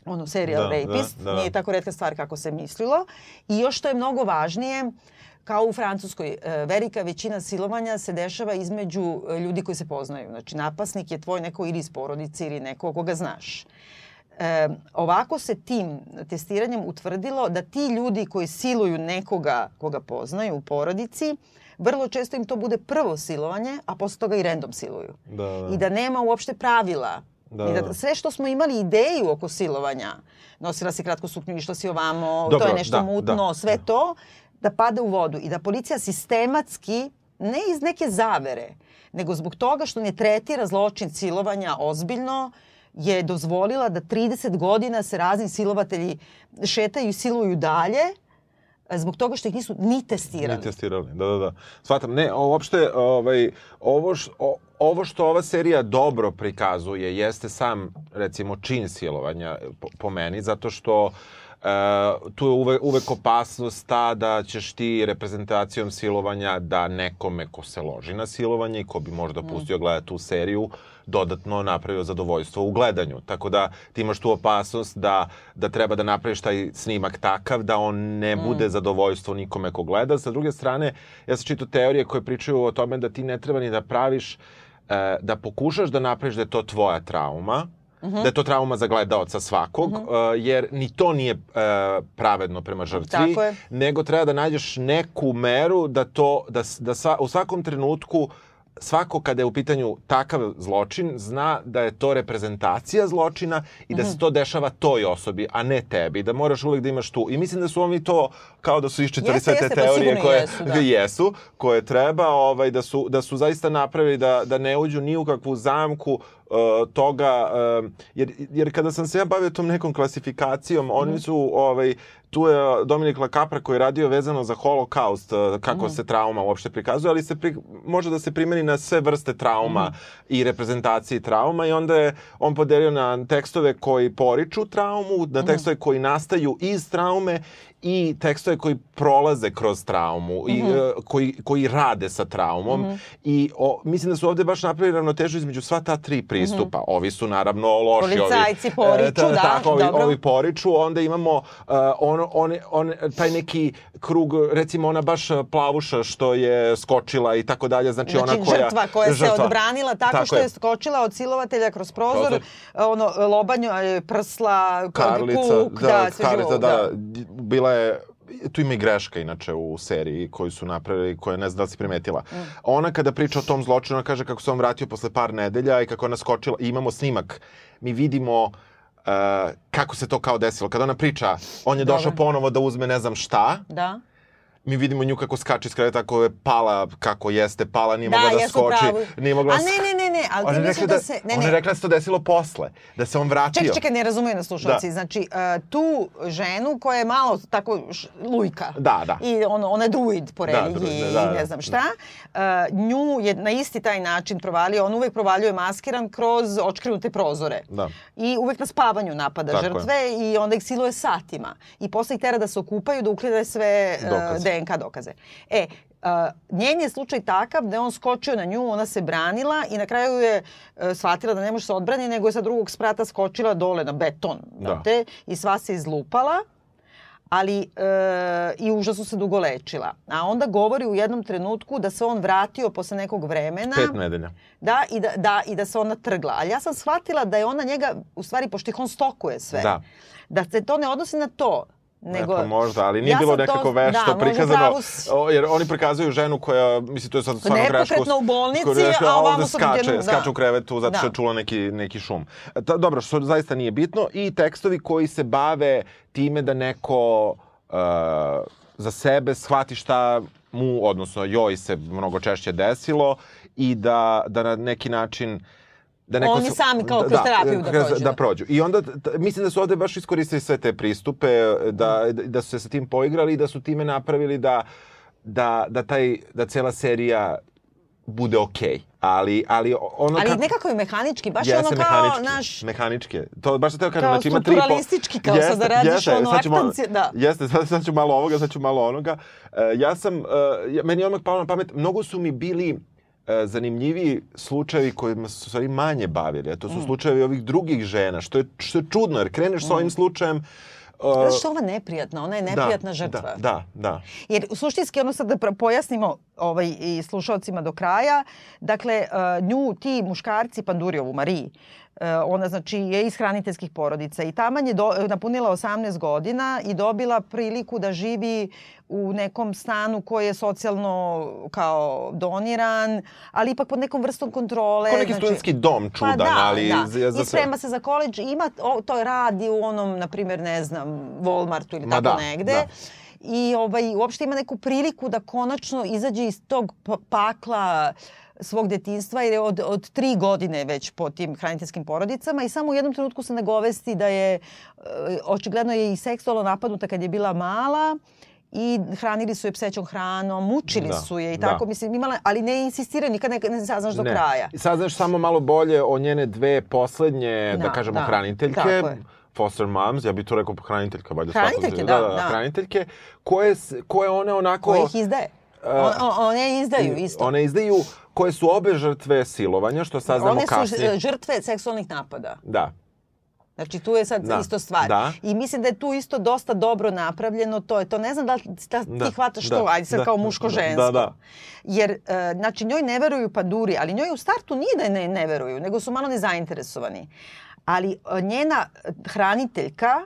ono serial Da, rapist, da, da. nije tako redka stvar kako se mislilo. I još što je mnogo važnije, kao u Francuskoj, e, velika većina silovanja se dešava između e, ljudi koji se poznaju. Znači, napasnik je tvoj neko ili iz porodice ili neko koga znaš. E, ovako se tim testiranjem utvrdilo da ti ljudi koji siluju nekoga koga poznaju u porodici, vrlo često im to bude prvo silovanje, a posle toga i random siluju. Da, da. I da nema uopšte pravila. Da, I da da. sve što smo imali ideju oko silovanja, nosila si kratko suknju, išla si ovamo, to Dobro, je nešto da, mutno, da, sve da. to, da pada u vodu. I da policija sistematski, ne iz neke zavere, nego zbog toga što ne tretira zločin silovanja ozbiljno, je dozvolila da 30 godina se razni silovatelji šetaju i siluju dalje, zbog toga što ih nisu ni testirali. Ni testirali, da, da, da. Shvatam, ne, uopšte, ovaj, ovo, š, o, ovo što ova serija dobro prikazuje jeste sam, recimo, čin silovanja po, po meni, zato što tu je uvek, uvek opasnost ta da ćeš ti reprezentacijom silovanja da nekome ko se loži na silovanje i ko bi možda mm. pustio gledati tu seriju, dodatno napravio zadovoljstvo u gledanju. Tako da ti imaš tu opasnost da, da treba da napraviš taj snimak takav da on ne mm. bude zadovoljstvo nikome ko gleda. Sa druge strane, ja sam čitao teorije koje pričaju o tome da ti ne treba ni da praviš, e, da pokušaš da napraviš da je to tvoja trauma, Uh -huh. da je to trauma za gledaoca svakog, uh -huh. uh, jer ni to nije uh, pravedno prema žrtvi, nego treba da nađeš neku meru da to da da sva, u svakom trenutku svako kada je u pitanju takav zločin zna da je to reprezentacija zločina i da se mhm. to dešava toj osobi, a ne tebi. Da moraš uvek da imaš tu. I mislim da su oni to kao da su iščitali sve te pa teorije koje jesu, da. *laughs* jesu, koje treba, ovaj, da, su, da su zaista napravili da, da ne uđu ni u kakvu zamku uh, toga, uh, jer, jer kada sam se ja bavio tom nekom klasifikacijom, mm oni su ovaj, tu je Dominik Lakapra koji je radio vezano za holokaust, e, kako mm. se trauma uopšte prikazuje, ali se pri, može da se primeni na sve vrste trauma mm. i reprezentacije trauma i onda je on podelio na tekstove koji poriču traumu, na mhm. tekstove koji nastaju iz traume i tekstove koji prolaze kroz traumu mm -hmm. i uh, koji, koji rade sa traumom mm -hmm. i o, mislim da su ovde baš napravili ravnotežu između sva ta tri pristupa. Mm -hmm. Ovi su naravno loši. Policajci ovi, poriču, e, ta, da, tako, ovi, dobro. ovi poriču, onda imamo uh, ono, on, on, taj neki krug, recimo ona baš plavuša što je skočila i tako dalje, znači, znači ona koja... žrtva koja žrtva. se odbranila tako, tako što je. je skočila od silovatelja kroz prozor, prozor. ono, lobanju, prsla, Karlica, kuk, da, da, sve Karlica, da, da, bila je tu ima i greška inače u seriji koju su napravili, koja ne znam da li si primetila. Mm. Ona kada priča o tom zločinu, ona kaže kako se on vratio posle par nedelja i kako ona skočila, i imamo snimak. Mi vidimo uh, kako se to kao desilo. Kada ona priča, on je došao ponovo da uzme ne znam šta. Da mi vidimo nju kako skače iz kreveta, kako je pala, kako jeste pala, nije da, mogla da skoči. Pravu. Nije mogla... A ne, ne, ne, ne, ali ti misli da, da se... Ne, ne. Ona je rekla da se to desilo posle, da se on vratio. Čekaj, čekaj, ne razumiju nas slušalci. Da. Znači, uh, tu ženu koja je malo tako š, lujka. Da, da. I ono, ona je druid po da, religiji da, da, da, i ne znam šta. Uh, nju je na isti taj način provalio. On uvek provaljuje maskiran kroz očkrenute prozore. Da. I uvek na spavanju napada Tako žrtve je. i onda ih siluje satima. I posle ih tera da se okupaju, da uklide sve uh, DNK dokaze. E, Uh, njen je slučaj takav da je on skočio na nju, ona se branila i na kraju je uh, shvatila da ne može se odbrani, nego je sa drugog sprata skočila dole na beton. Da. Te, I sva se izlupala ali e, i užasno se dugo lečila. A onda govori u jednom trenutku da se on vratio posle nekog vremena. Pet nedelja. Da, i da, da, i da se ona trgla. Ali ja sam shvatila da je ona njega, u stvari, pošto ih on stokuje sve, da. da se to ne odnosi na to, Nego, Eto, možda, ali nije ja bilo nekako to, vešto da, prikazano. O, jer oni prikazuju ženu koja, mislim, to je sad stvarno greško. Nepokretno u bolnici, greško, a ovamo su skače, da. skače u krevetu zato što da. je čula neki, neki šum. Ta, dobro, što zaista nije bitno. I tekstovi koji se bave time da neko uh, za sebe shvati šta mu, odnosno joj se mnogo češće desilo i da, da na neki način uh, da neko Oni sami kao da, kroz terapiju da, da prođu. Da prođu. I onda mislim da su ovde baš iskoristili sve te pristupe, da, da su se sa tim poigrali i da su time napravili da, da, da, taj, da cela serija bude okej. Okay. Ali, ali ono Ali kako... nekako je mehanički, baš je ono kao mehanički, naš... Mehanički To baš teo kažem, znači ima tri... Kao kao jeste, sad da radiš jeste, ono aktancije, da. Jeste, sad, sad ću malo ovoga, sad ću malo onoga. Uh, ja sam, uh, meni je odmah palo na pamet, mnogo su mi bili zanimljiviji slučajevi kojima su stvari manje bavili, a to su mm. slučajevi ovih drugih žena, što je, što je čudno, jer kreneš mm. s ovim slučajem Uh, Zato što ova neprijatna, ona je da, neprijatna da, žrtva. Da, da, da. Jer suštinski, ono sad da pojasnimo ovaj, i slušalcima do kraja, dakle, uh, nju ti muškarci, Panduriovu, Mariji, E, ona znači je iz hraniteljskih porodica i taman je do, napunila 18 godina i dobila priliku da živi u nekom stanu koji je socijalno kao doniran, ali ipak pod nekom vrstom kontrole. Kao neki znači, studentski dom pa čudan, pa da, ali da. za, za I sprema se za koleđ, ima, o, to radi u onom, na primjer, ne znam, Walmartu ili Ma tako da, negde. Da i ovaj, uopšte ima neku priliku da konačno izađe iz tog pakla uh, svog detinstva jer je od, od tri godine već po tim hraniteljskim porodicama i samo u jednom trenutku se nagovesti da je, e, očigledno je i seksualno napadnuta kad je bila mala i hranili su je psećom hranom, mučili da, su je i tako, da. mislim, imala, ali ne insistira, nikad ne, ne saznaš do ne. kraja. Saznaš samo malo bolje o njene dve poslednje, da, da kažemo, da, hraniteljke. Tako je foster moms, ja bih to rekao hraniteljka, valjda hraniteljke, da, da, da, hraniteljke, koje, koje one onako... Koje ih izdaje. On, one izdaju isto. One izdaju koje su obe žrtve silovanja, što saznamo kasnije. One su žrtve seksualnih napada. Da. Znači tu je sad da. isto stvar. Da. I mislim da je tu isto dosta dobro napravljeno. To je to. Ne znam da, da ti da. hvataš da. to, ajde sad da. kao muško-žensko. Da, da. Jer, uh, znači, njoj ne veruju panduri, ali njoj u startu nije da ne, ne veruju, nego su malo nezainteresovani. Ali uh, njena hraniteljka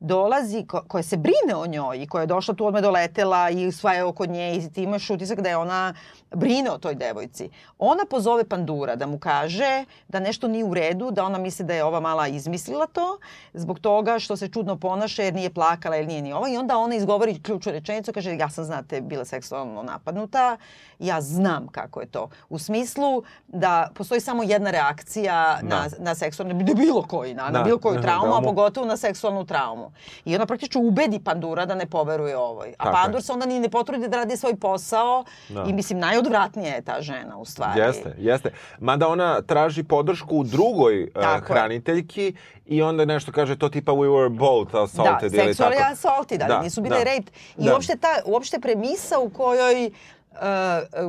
dolazi, ko, koja se brine o njoj i koja je došla tu odme doletela i sva je oko nje i ti imaš utisak da je ona brine o toj devojci. Ona pozove Pandura da mu kaže da nešto nije u redu, da ona misli da je ova mala izmislila to zbog toga što se čudno ponaša jer nije plakala ili nije ni ova i onda ona izgovori ključnu rečenicu, kaže ja sam znate bila seksualno napadnuta, ja znam kako je to. U smislu da postoji samo jedna reakcija da. na, na seksualnu, na bilo koji, na, da. na bilo koju traumu, a pogotovo na seksualnu traumu. I ona praktično ubedi Pandura da ne poveruje ovoj. A Tako Pandur se onda ni ne potrudi da radi svoj posao da. i mislim najodvratnija je ta žena u stvari. Jeste, jeste. Mada ona traži podršku u drugoj uh, hraniteljki i onda nešto kaže to tipa we were both assaulted da, ili tako. Da, assaulted, ali da, nisu bile da. raped. I da. uopšte, ta, uopšte premisa u kojoj Uh,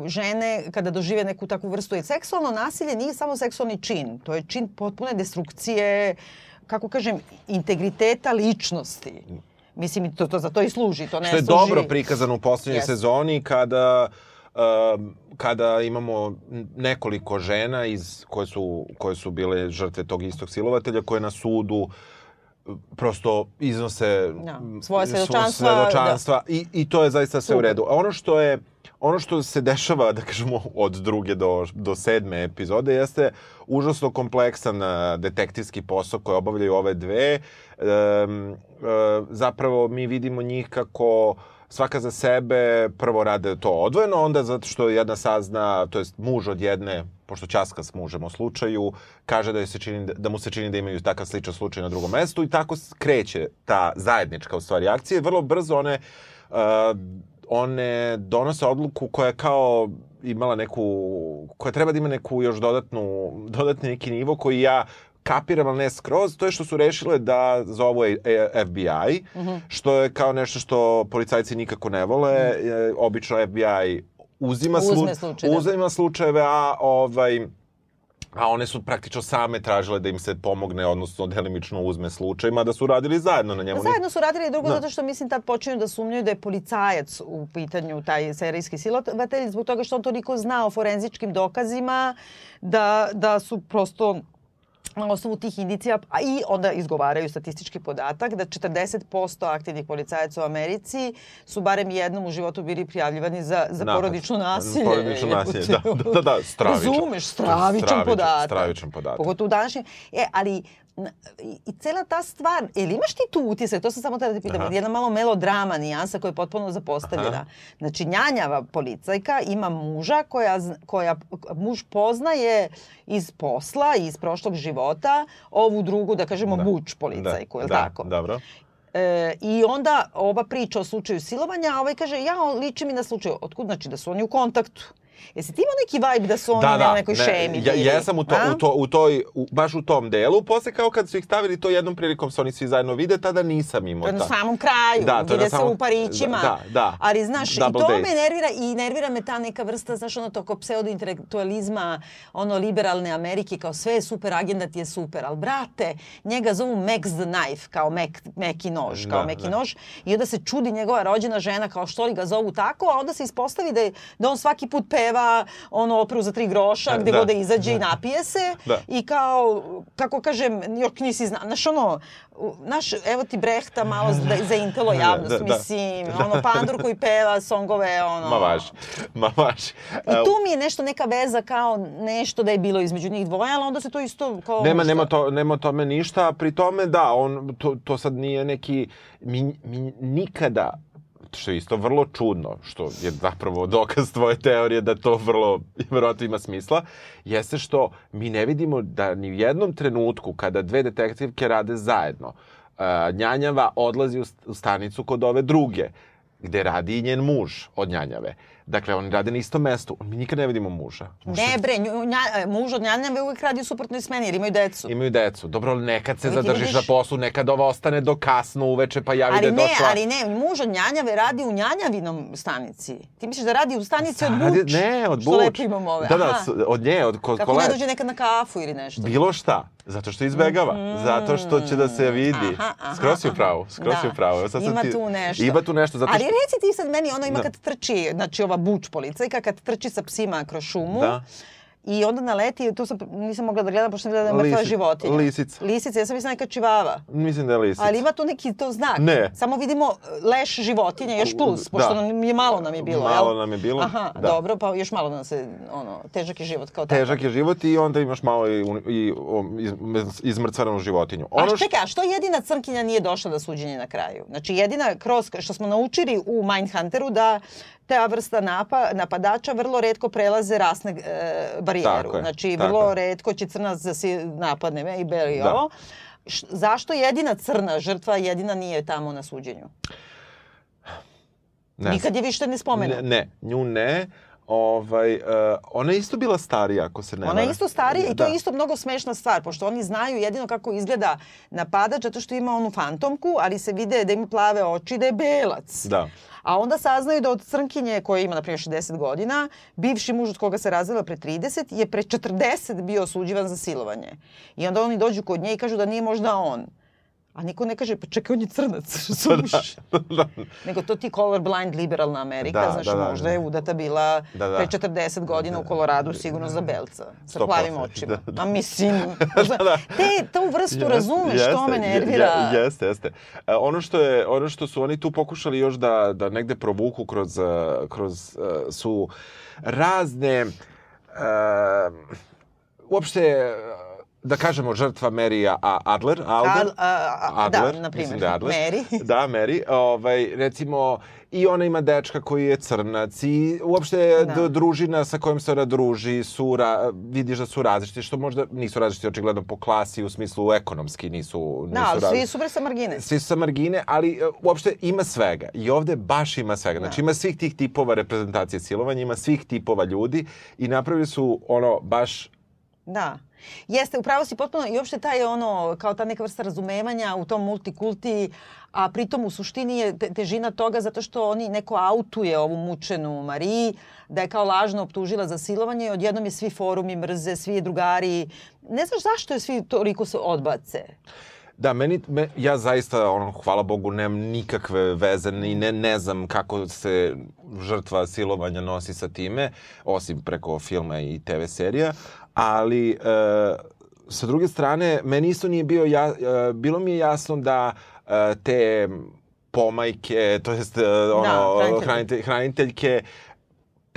žene kada dožive neku takvu vrstu i seksualno nasilje nije samo seksualni čin, to je čin potpune destrukcije uh, kako kažem, integriteta ličnosti. Mislim, to, to za to i služi. To ne Što je služi... dobro prikazano u poslednjoj yes. sezoni kada uh, kada imamo nekoliko žena iz, koje, su, koje su bile žrtve tog istog silovatelja, koje na sudu prosto iznose ja, da, svoje svedočanstva, svedočanstva da. i, i to je zaista sve u redu. A ono što je ono što se dešava, da kažemo, od druge do, do sedme epizode jeste užasno kompleksan detektivski posao koji obavljaju ove dve. E, e, zapravo mi vidimo njih kako svaka za sebe prvo rade to odvojeno, onda zato što jedna sazna, to jest muž od jedne, pošto ćaska s mužem u slučaju, kaže da, se čini, da mu se čini da imaju takav sličan slučaj na drugom mestu i tako kreće ta zajednička u stvari akcija. Vrlo brzo one uh, one donose odluku koja je kao imala neku, koja treba da ima neku još dodatnu, dodatni neki nivo koji ja kapiram, ali ne skroz, to je što su rešile da zovu FBI, mm -hmm. što je kao nešto što policajci nikako ne vole. Mm -hmm. Obično FBI uzima, slu, slučaj, da. uzima slučajeve, a ovaj, A one su praktično same tražile da im se pomogne, odnosno delimično uzme slučaj, da su radili zajedno na njemu. Zajedno su radili drugo, da. zato što mislim da počinju da sumnjaju da je policajac u pitanju taj serijski silovatelj, zbog toga što on toliko zna o forenzičkim dokazima, da, da su prosto na osnovu tih indicija, a i onda izgovaraju statistički podatak da 40% aktivnih policajaca u Americi su barem jednom u životu bili prijavljivani za, za Napad. porodično nasilje. Porodično nasilje, da, da, *laughs* da, da, stravičan. Razumeš, stravičan, stravičan podatak. Stravičan podatak. Pogotovo u današnjem. E, ali i cela ta stvar, ili imaš ti tu utisak, to sam samo tada da te pitam, Aha. jedna malo melodrama nijansa koja je potpuno zapostavljena. Aha. Znači, njanjava policajka ima muža koja, koja muž poznaje iz posla, iz prošlog života, ovu drugu, da kažemo, da. buč policajku, da. je li da. tako? Dobro. E, I onda ova priča o slučaju silovanja, a ovaj kaže, ja, liči mi na slučaju. Otkud znači da su oni u kontaktu? Jesi ti imao neki vibe da su oni da, da, na nekoj ne, šemi? Ja, sam u, to, u, to, u toj, u, baš u tom delu. Posle kao kad su ih stavili to jednom prilikom se oni svi zajedno vide, tada nisam imao. To je na samom kraju, da, to vide se samom... u parićima. Da, da. Ali znaš, Double i to days. me nervira i nervira me ta neka vrsta, znaš, ono to kao pseudointelektualizma, ono liberalne Amerike, kao sve je super, agenda ti je super. Ali brate, njega zovu Max the Knife, kao mek, meki nož, kao da, meki da. nož. I onda se čudi njegova rođena žena, kao što li ga zovu tako, a onda se ispostavi da, je, da on svaki put peva peva ono operu za tri groša, gde da, god da izađe da. i napije se. Da. I kao, kako kažem, još nisi zna, znaš ono, naš, evo ti Brehta malo za, za intelo *laughs* da, javnost, da, da, mislim, *laughs* da. ono pandur koji peva songove, ono... Ma vaš, ma vaš. I tu mi je nešto, neka veza kao nešto da je bilo između njih dvoje, ali onda se to isto kao... Nema, nema, to, nema tome ništa, pri tome da, on, to, to sad nije neki, mi, mi nikada što je isto vrlo čudno, što je zapravo dokaz tvoje teorije da to vrlo, verovatno ima smisla, jeste što mi ne vidimo da ni u jednom trenutku kada dve detektivke rade zajedno, uh, Njanjava odlazi u stanicu kod ove druge, gde radi i njen muž od Njanjave. Dakle, oni rade na istom mestu. Mi nikad ne vidimo muža. Muž ne bre, nju, nja, e, muž od njanjave uvek radi u suprotnoj smeni jer imaju decu. Imaju decu. Dobro, nekad se zadržiš vidiš... na poslu, nekad ova ostane do kasno uveče pa javi ali da je ne, došla. Ali ne, muž od njanjave radi u njanjavinom stanici. Ti misliš da radi u stanici od Buč? Ne, od Buč. Što lepo imamo ove. Da, da, od nje, od kod Kako ne dođe nekad na kafu ili nešto? Bilo šta. Zato što izbegava. Mm, zato što će da se vidi. Aha, aha, skroz si u pravu. Skroz da. si u pravu. Sad ima ti, tu nešto. Ima tu nešto. Zato što... Ali reci ti sad meni, ono ima da. kad trči, znači ova buč policajka, kad trči sa psima kroz šumu. Da I onda naleti, tu sam, nisam mogla da gledam, pošto sam gledala da je mrtva životinja. Lisica. Lisica, ja sam mislila neka čivava. Mislim da je lisica. Ali ima tu neki to znak. Ne. Samo vidimo leš životinja, još plus, da. pošto nam je malo nam je bilo. Malo jel? nam je bilo, Aha, da. dobro, pa još malo nam se, ono, težak je život kao tako. Težak je život i onda imaš malo i, i iz, izmrcvaranu životinju. Ono a čekaj, a što jedina crnkinja nije došla da suđenje na kraju? Znači jedina kroz, što smo naučili u Mindhunteru da ta vrsta napa, napadača vrlo redko prelaze rasne e, barijeru. je, znači, vrlo je. redko će crnac da se napadne me i beli da. ovo. Š, zašto jedina crna žrtva jedina nije tamo na suđenju? Ne. Nikad je više ne spomenu. Ne, ne, nju ne. Ovaj, uh, ona je isto bila starija, ako se ne Ona je isto starija da. i to je da. isto mnogo smešna stvar, pošto oni znaju jedino kako izgleda napadač, zato što ima onu fantomku, ali se vide da ima plave oči, da je belac. Da. A onda saznaju da od crnkinje koja ima, na primjer, 60 godina, bivši muž od koga se razvela pre 30, je pre 40 bio osuđivan za silovanje. I onda oni dođu kod nje i kažu da nije možda on. A niko ne kaže, pa čekaj, on je crnac, *laughs* razumiješ? da, da. Nego to ti colorblind liberalna Amerika, da, znaš, da, da, možda je udata bila da, da. pre 40 godina da, u Koloradu sigurno za belca, sa plavim očima. Da, da. A mislim, *laughs* da, da. te, tu vrstu yes, razumeš, jeste, to me nervira. Je, jeste, jeste. E, ono, što je, ono što su oni tu pokušali još da, da negde provuku kroz, e, kroz uh, su razne uh, uopšte da kažemo žrtva Mary Adler, Alder, Ad, a, Adler, da, na primjer, da Adler. Mary. *laughs* da, Mary, ovaj, recimo, i ona ima dečka koji je crnac i uopšte da. družina sa kojom se ona druži su, ra, vidiš da su različiti, što možda nisu različiti očigledno po klasi, u smislu ekonomski nisu, nisu da, ali svi su bre sa margine. Svi su sa margine, ali e, uopšte ima svega. I ovde baš ima svega. Znači da. ima svih tih tipova reprezentacije silovanja, ima svih tipova ljudi i napravili su ono baš Da. Jeste, upravo si potpuno i uopšte taj ono, kao ta neka vrsta razumevanja u tom multikulti, a pritom u suštini je težina toga zato što oni neko autuje ovu mučenu Mariji, da je kao lažno optužila za silovanje i odjednom je svi forumi mrze, svi je drugari. Ne znaš zašto je svi toliko se odbace? Da, meni, me, ja zaista, ono, hvala Bogu, nemam nikakve veze i ne, ne znam kako se žrtva silovanja nosi sa time, osim preko filma i TV serija, ali e, sa druge strane, meni isto nije bio, ja, e, bilo mi je jasno da e, te pomajke, to jest e, ono, da, hraniteljke, hraniteljke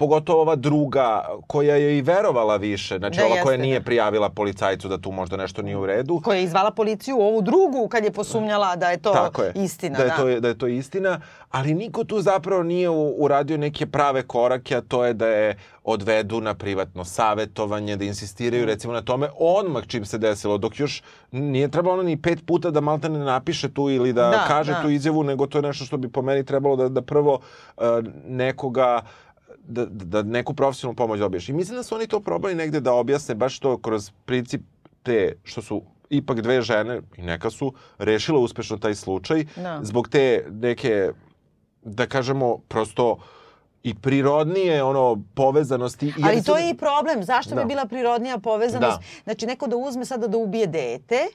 pogotovo ova druga koja je i verovala više, znači da, ova jeste, koja nije da. prijavila policajcu da tu možda nešto nije u redu. Koja je izvala policiju ovu drugu kad je posumnjala da je to Tako je, istina. Da je, da. To, da je to istina, ali niko tu zapravo nije uradio neke prave korake, a to je da je odvedu na privatno savetovanje, da insistiraju recimo na tome odmah čim se desilo, dok još nije trebalo ni pet puta da Malta ne napiše tu ili da, da kaže da. tu izjavu, nego to je nešto što bi po meni trebalo da, da prvo uh, nekoga da, da neku profesionalnu pomoć dobiješ. I mislim da su oni to probali negde da objasne baš to kroz princip te što su ipak dve žene i neka su rešile uspešno taj slučaj no. Da. zbog te neke da kažemo prosto i prirodnije ono povezanosti. Ali to je i problem. Zašto da. bi bila prirodnija povezanost? Da. Znači neko da uzme sada da ubije dete,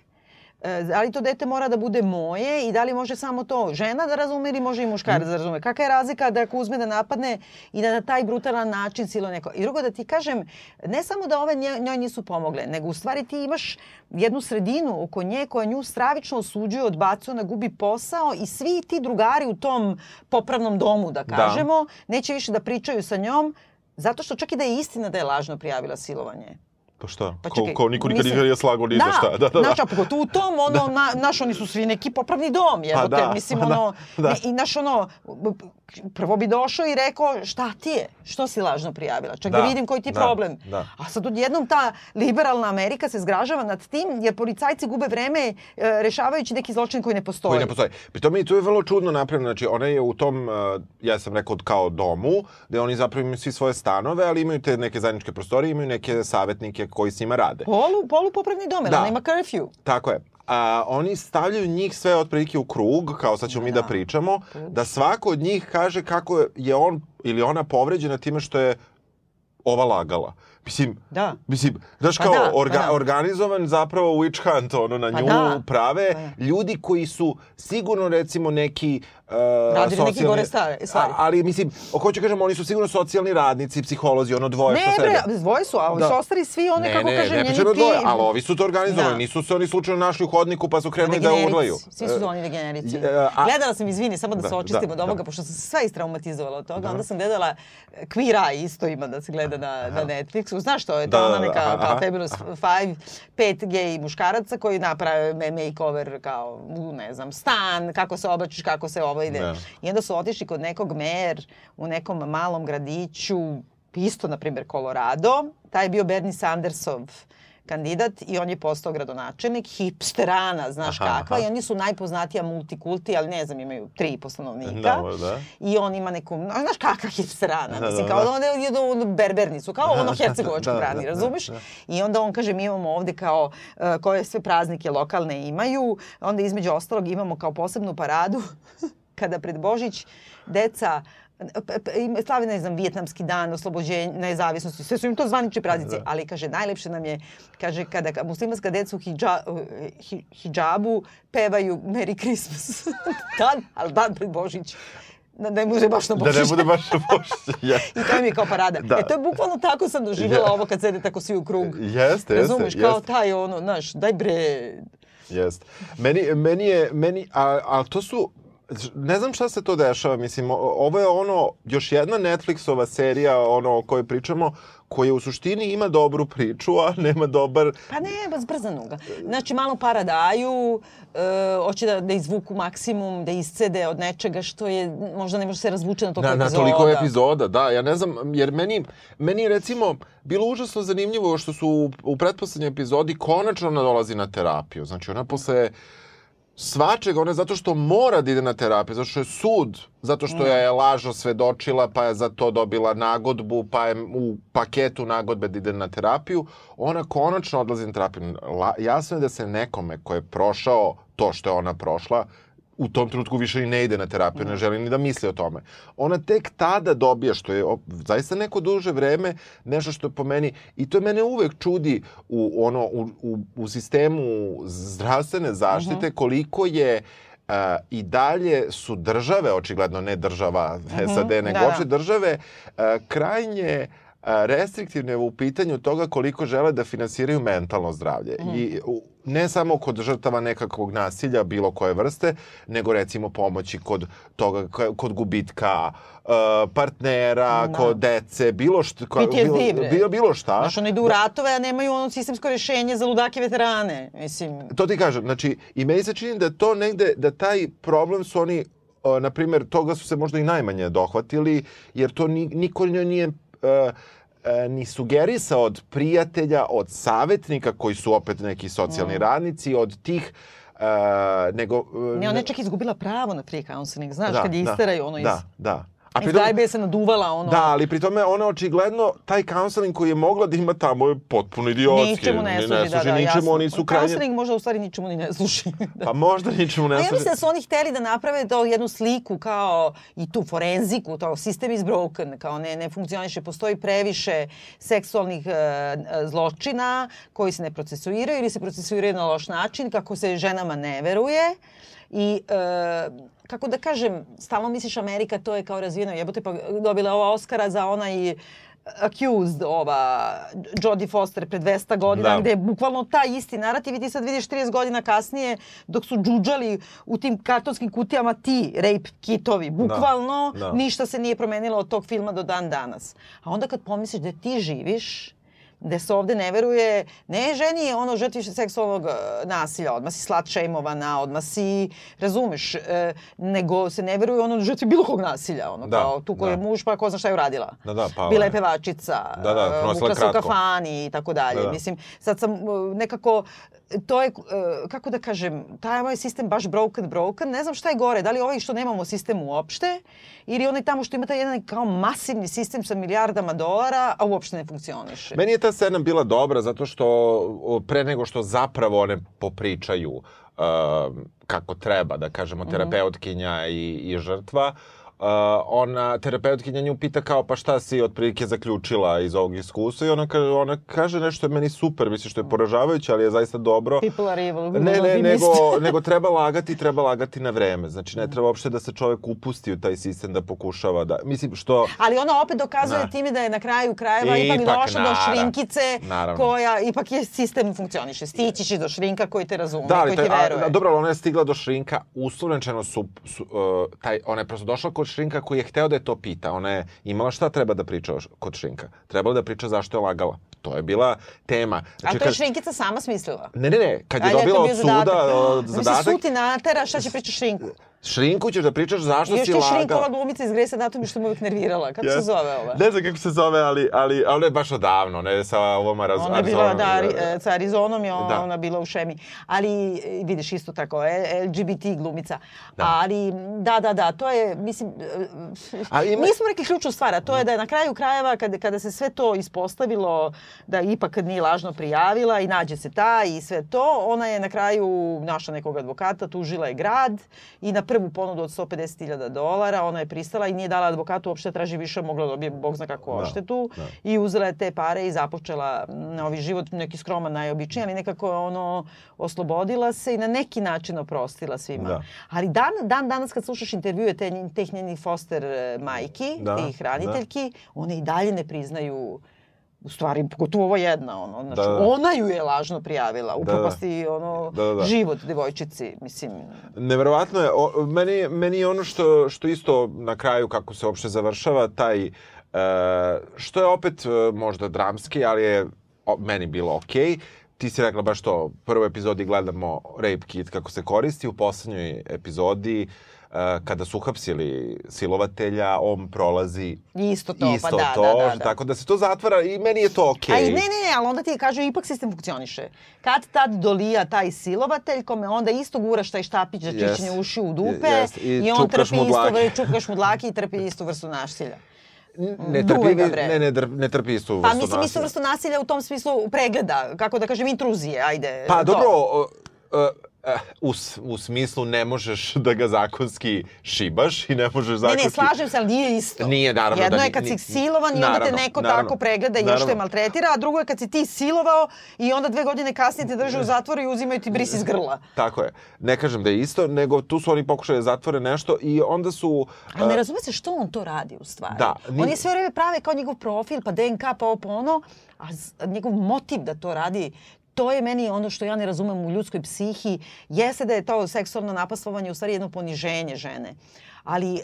da li to dete mora da bude moje i da li može samo to žena da razume ili može i muškarac da razume? Kakva je razlika da ako uzme da napadne i da na taj brutalan način silo neko? I drugo da ti kažem, ne samo da ove njoj nisu pomogle, nego u stvari ti imaš jednu sredinu oko nje koja nju stravično osuđuje, odbacuje, ona gubi posao i svi ti drugari u tom popravnom domu, da, da. kažemo, da. neće više da pričaju sa njom, zato što čak i da je istina da je lažno prijavila silovanje Pa šta? Pa ko, čekaj, ko niko nikad nije slagao ni za šta. Da, da, da. Znaš, pogotovo u tom, *laughs* ono, na, naš, oni su svi neki popravni dom, jebote. da, mislim, pa *laughs* da, ono, da. ne, i naš, ono, prvo bi došao i rekao, šta ti je? Što si lažno prijavila? Čak da, Da, vidim koji ti je da, problem. da. A sad odjednom ta liberalna Amerika se zgražava nad tim, jer policajci gube vreme e, rešavajući neki zločin koji ne postoji. koji ne postoji. Pri tome i tu je vrlo čudno napravljeno, znači ona je u tom, uh, ja sam rekao kao domu, gde oni zapravo imaju svi svoje stanove, ali imaju te neke zajedničke prostorije, imaju neke koji s njima rade. Polu, polupopravni dom, jer Da. ima curfew. Tako je. A, oni stavljaju njih sve otprilike u krug, kao sad ćemo mi da Da. pričamo, da svako od njih kaže kako je on ili ona povređena time što je ova lagala. Mislim, Da. Mislim, znaš Pa kao, da, pa orga, da. organizovan zapravo witch hunt, ono, na Pa nju da. prave Pa da. ljudi koji su sigurno, recimo, neki... Uh, Radili neke gore stvari- stvari. A, ali, mislim, hoću kažem, oni su sigurno socijalni radnici, psiholozi, ono dvoje što Ne, sebe. bre, dvoje su, a ovi Da. su ostali svi one, Ne, kako ne, kažem, ne njeni pričam o ti... dvoje, ali ovi su to organizovali, Da. nisu se oni slučajno našli u hodniku pa su krenuli da urlaju. Svi su oni degenerici. E, a- Gledala sam, izvini, samo da, Da, se očistimo da, od ovoga, da. pošto sam se sva istraumatizovala od toga. Onda sam gledala e, Queer Eye, isto ima da se gleda na, na Netflixu. Znaš što je to? Da, ona da, da, neka aha, kao. Fabulous Five, pet gej muškaraca koji naprave makeover kao, ne znam, stan, kako se oblačiš, kako se ovo ide. Da. I onda su otišli kod nekog mer u nekom malom gradiću, isto, na primjer, Colorado. Taj je bio Bernie Sandersov kandidat i on je postao gradonačelnik, hipsterana, znaš Aha, kakva, aha. i oni su najpoznatija multikulti, ali ne znam, imaju tri i po stanovnika. Da, da. I on ima neku, znaš kakva hipsterana, Da, mislim, da, kao da. da je ono berberni su, kao ono hercegovački Da, brani, da, razumeš? da. I onda on kaže, mi imamo ovde kao uh, koje sve praznike lokalne imaju, onda između ostalog imamo kao posebnu paradu kada pred Božić deca slave, ne znam, vijetnamski dan, oslobođenja, nezavisnosti, sve su im to zvanični praznici, Da. ali kaže, najlepše nam je, kaže, kada ka- muslimanska deca u hidža, hi, hidžabu pevaju Merry Christmas. *laughs* dan, ali dan pred Božić. Da ne može baš na Da Božić. ne bude baš Božić. *laughs* Ja. I to mi je kao parada. Da. E, to je bukvalno tako sam doživjela Je. ovo kad sede tako svi u krug. Jeste, jeste, Razumeš, kao jeste. taj ono, znaš, daj bre, Jest. Meni, meni je, meni, a, a to su, ne znam šta se to dešava, mislim, ovo je ono, još jedna Netflixova serija, ono o kojoj pričamo, koja u suštini ima dobru priču, a nema dobar... Pa ne, zbrzanu ga. Znači, malo para daju, e, hoće da, da izvuku maksimum, da iscede od nečega što je, možda ne može se razvuče na toliko Na, na epizoda. toliko epizoda, da. Ja ne znam, jer meni, meni recimo bilo užasno zanimljivo što su u, u pretposlednjoj epizodi konačno ona dolazi na terapiju. Znači ona posle svačega, ona zato što mora da ide na terapiju, zato što je sud, zato što je lažno svedočila, pa je za to dobila nagodbu, pa je u paketu nagodbe da ide na terapiju, ona konačno odlazi na terapiju. La, jasno je da se nekome ko je prošao to što je ona prošla, u tom trenutku više i ne ide na terapiju, ne želi ni da misli o tome. Ona tek tada dobija, što je zaista neko duže vreme, nešto što po meni, i to mene uvek čudi u, ono, u, u, u sistemu zdravstvene zaštite, koliko je Uh, i dalje su države, očigledno ne država SAD, nego da, da. uopšte države, uh, krajnje uh, restriktivne u pitanju toga koliko žele da finansiraju mentalno zdravlje. I u, ne samo kod žrtava nekakvog nasilja bilo koje vrste, nego recimo pomoći kod toga, kod gubitka partnera, Da. kod dece, bilo što, bilo, bilo, bilo šta. Znaš, oni idu u ratove, a nemaju ono sistemsko rješenje za ludake veterane. Mislim, To ti kažem, znači, i meni se čini da to negde, da taj problem su oni, na primjer, toga su se možda i najmanje dohvatili, jer to ni, niko nije uh, ni sugerisao od prijatelja, od savjetnika koji su opet neki socijalni radnici, od tih uh, nego... uh, ne, ona je čak izgubila pravo na free counseling, znaš, da, kad je da, isteraju ono iz... Da, da. A pritom- gajbe se naduvala ono... Da, ali pri tome ona očigledno, taj counseling koji je mogla da ima tamo je potpuno idiotski. Ničemu ne služi, da, da, ničemu, jasno. oni su krajnje... Counseling možda u stvari ničemu ni ne služi. *laughs* da. Pa možda ničemu ne A ja služi. mislim da su oni hteli da naprave to jednu sliku kao i tu forenziku, to sistem is broken, kao ne, ne funkcioniše, postoji previše seksualnih e, e, zločina koji se ne procesuiraju ili se procesuiraju na loš način, kako se ženama ne veruje. I e, kako da kažem, stalno misliš Amerika, to je kao razvijeno, jebote pa dobila ova Oscara za onaj accused ova Jodie Foster pre 200 godina Da. gde je bukvalno taj isti narativ i ti sad vidiš 30 godina kasnije dok su džuđali u tim kartonskim kutijama ti rape kitovi. Bukvalno da. ništa se nije promenilo od tog filma do dan danas. A onda kad pomisliš da ti živiš gde se ovde ne veruje, ne ženi ono žrtvi seksualnog e, nasilja, odmah si slat šejmovana, odmah si, razumeš, e, nego se ne veruje ono žrtvi bilo kog nasilja, ono Da, kao tu koji je da. muž pa ko zna šta je uradila. Da, da, pa, Bila je pevačica, Da, da, e, vukla se u kafani i tako dalje. Da, da. Mislim, sad sam e, nekako, to je, e, kako da kažem, taj moj sistem baš broken, broken, ne znam šta je gore, da li ovaj što nemamo sistem uopšte, ili onaj tamo što ima taj jedan kao masivni sistem sa milijardama dolara, a uopšte ne funkcioniše. Meni je ta scena bila dobra zato što pre nego što zapravo one popričaju uh, kako treba, da kažemo, Mhm. terapeutkinja i, i žrtva, uh, ona, terapeutkinja nju pita kao pa šta si otprilike zaključila iz ovog iskustva i ona, kaže, ona kaže nešto je meni super, mislim što je poražavajuće, ali je zaista dobro. People are evil. Ne, ne, nego, *laughs* nego treba lagati, treba lagati na vreme. Znači, ne treba uopšte da se čovek upusti u taj sistem da pokušava da... Mislim, što... Ali ona opet dokazuje Da. time da je na kraju krajeva Ipak, ipak, došla do šrinkice naravno. koja ipak je sistem funkcioniše. Stići će do šrinka koji te razume, Da, koji taj, a, veruje. da, dobro, ona je stigla do šrinka, uslovnečeno su, su uh, taj, ona je prosto došla kod šrinka koji je hteo da je to pita. Ona je imala šta treba da priča kod šrinka. Trebala da priča zašto je lagala. To je bila tema. A to je kad- šrinkica sama smislila. Ne, ne, ne, kad je dobila od suda Mislim, zadatak, sud ti natera, šta će pričati šrinku? Šrinku ćeš da pričaš zašto još si je šrinkova glumica iz Grey's Anatomy što me uvijek nervirala. Kako se Jeste. zove ova? Ne znam kako se zove, ali, ali, ona je baš odavno, ne sa ovom Araz, Ona je bila, Arizonom. da, e, sa Arizonom je Da. ona bila u šemi. Ali, e, vidiš, isto tako, e, LGBT glumica. Da. Ali, da, da, da, to je, mislim, Ali ima- nismo rekli ključnu stvar, a to je da je na kraju krajeva, kada, kada se sve to ispostavilo, da ipak nije lažno prijavila i nađe se ta i sve to, ona je na kraju našla nekog advokata, tužila je grad i na prvu ponudu od 150.000 dolara ona je pristala i nije dala advokatu uopšte da traži više, mogla da dobije bog zna kako Da, odštetu da. i uzela je te pare i započela novi život, neki skroman, najobičniji, ali nekako je ono oslobodila se i na neki način oprostila svima. Da. Ali dan, dan danas kad slušaš intervjue te, teh njenih foster e, majki, Da, tih hraniteljki, one i dalje ne priznaju u stvari, pogotovo ovo jedna, ono, znači, Da, da. ona ju je lažno prijavila, upropasti, ono, Da, da, da. život devojčici, mislim, Neverovatno je, o, meni, meni je ono što, što isto na kraju kako se uopšte završava taj, e, što je opet e, možda dramski, ali je o, meni bilo okej. Ti si rekla baš to, u prvoj epizodi gledamo rape kit kako se koristi, u poslednjoj epizodi e, kada su uhapsili silovatelja, on prolazi isto to, isto pa da, to, da, da, da. tako da se to zatvara i meni je to okej. A i ne, ne, ne, ali onda ti kažu ipak sistem funkcioniše. Kad tad dolija taj silovatelj, kome onda isto guraš taj štapić za Yes. čišćenje uši u dupe Yes. I i, on trpi mu isto, dlake. čukaš mu dlake i trpi istu vrstu nasilja. ne trpi, ne, ne, ne trpi istu Pa vrstu mislim istu nasilja. vrstu nasilja u tom smislu pregleda, kako da kažem, intruzije, ajde. Pa to. dobro, o, eh, u, u smislu ne možeš da ga zakonski šibaš i ne možeš Ne, zakonski... ne, slažem se, ali nije isto. Nije, naravno Jedno da je kad si silovan i onda te neko naravno, tako pregleda i još te maltretira, a drugo je kad si ti silovao i onda dve godine kasnije te drže u zatvoru i uzimaju ti bris iz grla. Tako je. Ne kažem da je isto, nego tu su oni pokušali da zatvore nešto i onda su... Ali ne razume se što on to radi u stvari. Da, ni- On je sve vreme prave kao njegov profil, pa DNK, pa ovo, pa ono, a njegov motiv da to radi, to je meni ono što ja ne razumem u ljudskoj psihi. Jeste da je to seksualno napaslovanje u stvari jedno poniženje žene. Ali, e,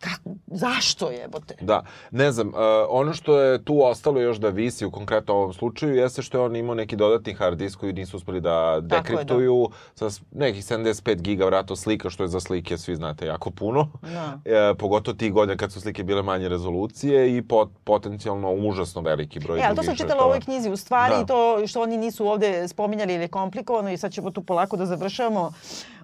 kako, zašto jebote? Da, ne znam, uh, ono što je tu ostalo još da visi u konkretno ovom slučaju jeste što je on imao neki dodatni hard disk koji nisu uspeli da Tako je, da. dekriptuju sa nekih 75 giga vratno slika, što je za slike, svi znate, jako puno. Da. E, pogotovo tih godina kad su slike bile manje rezolucije i pot, potencijalno užasno veliki broj E, ali to sam čitala u ovoj knjizi. U stvari, Da. to što oni nisu ovde spominjali ili komplikovano i sad ćemo tu polako da završavamo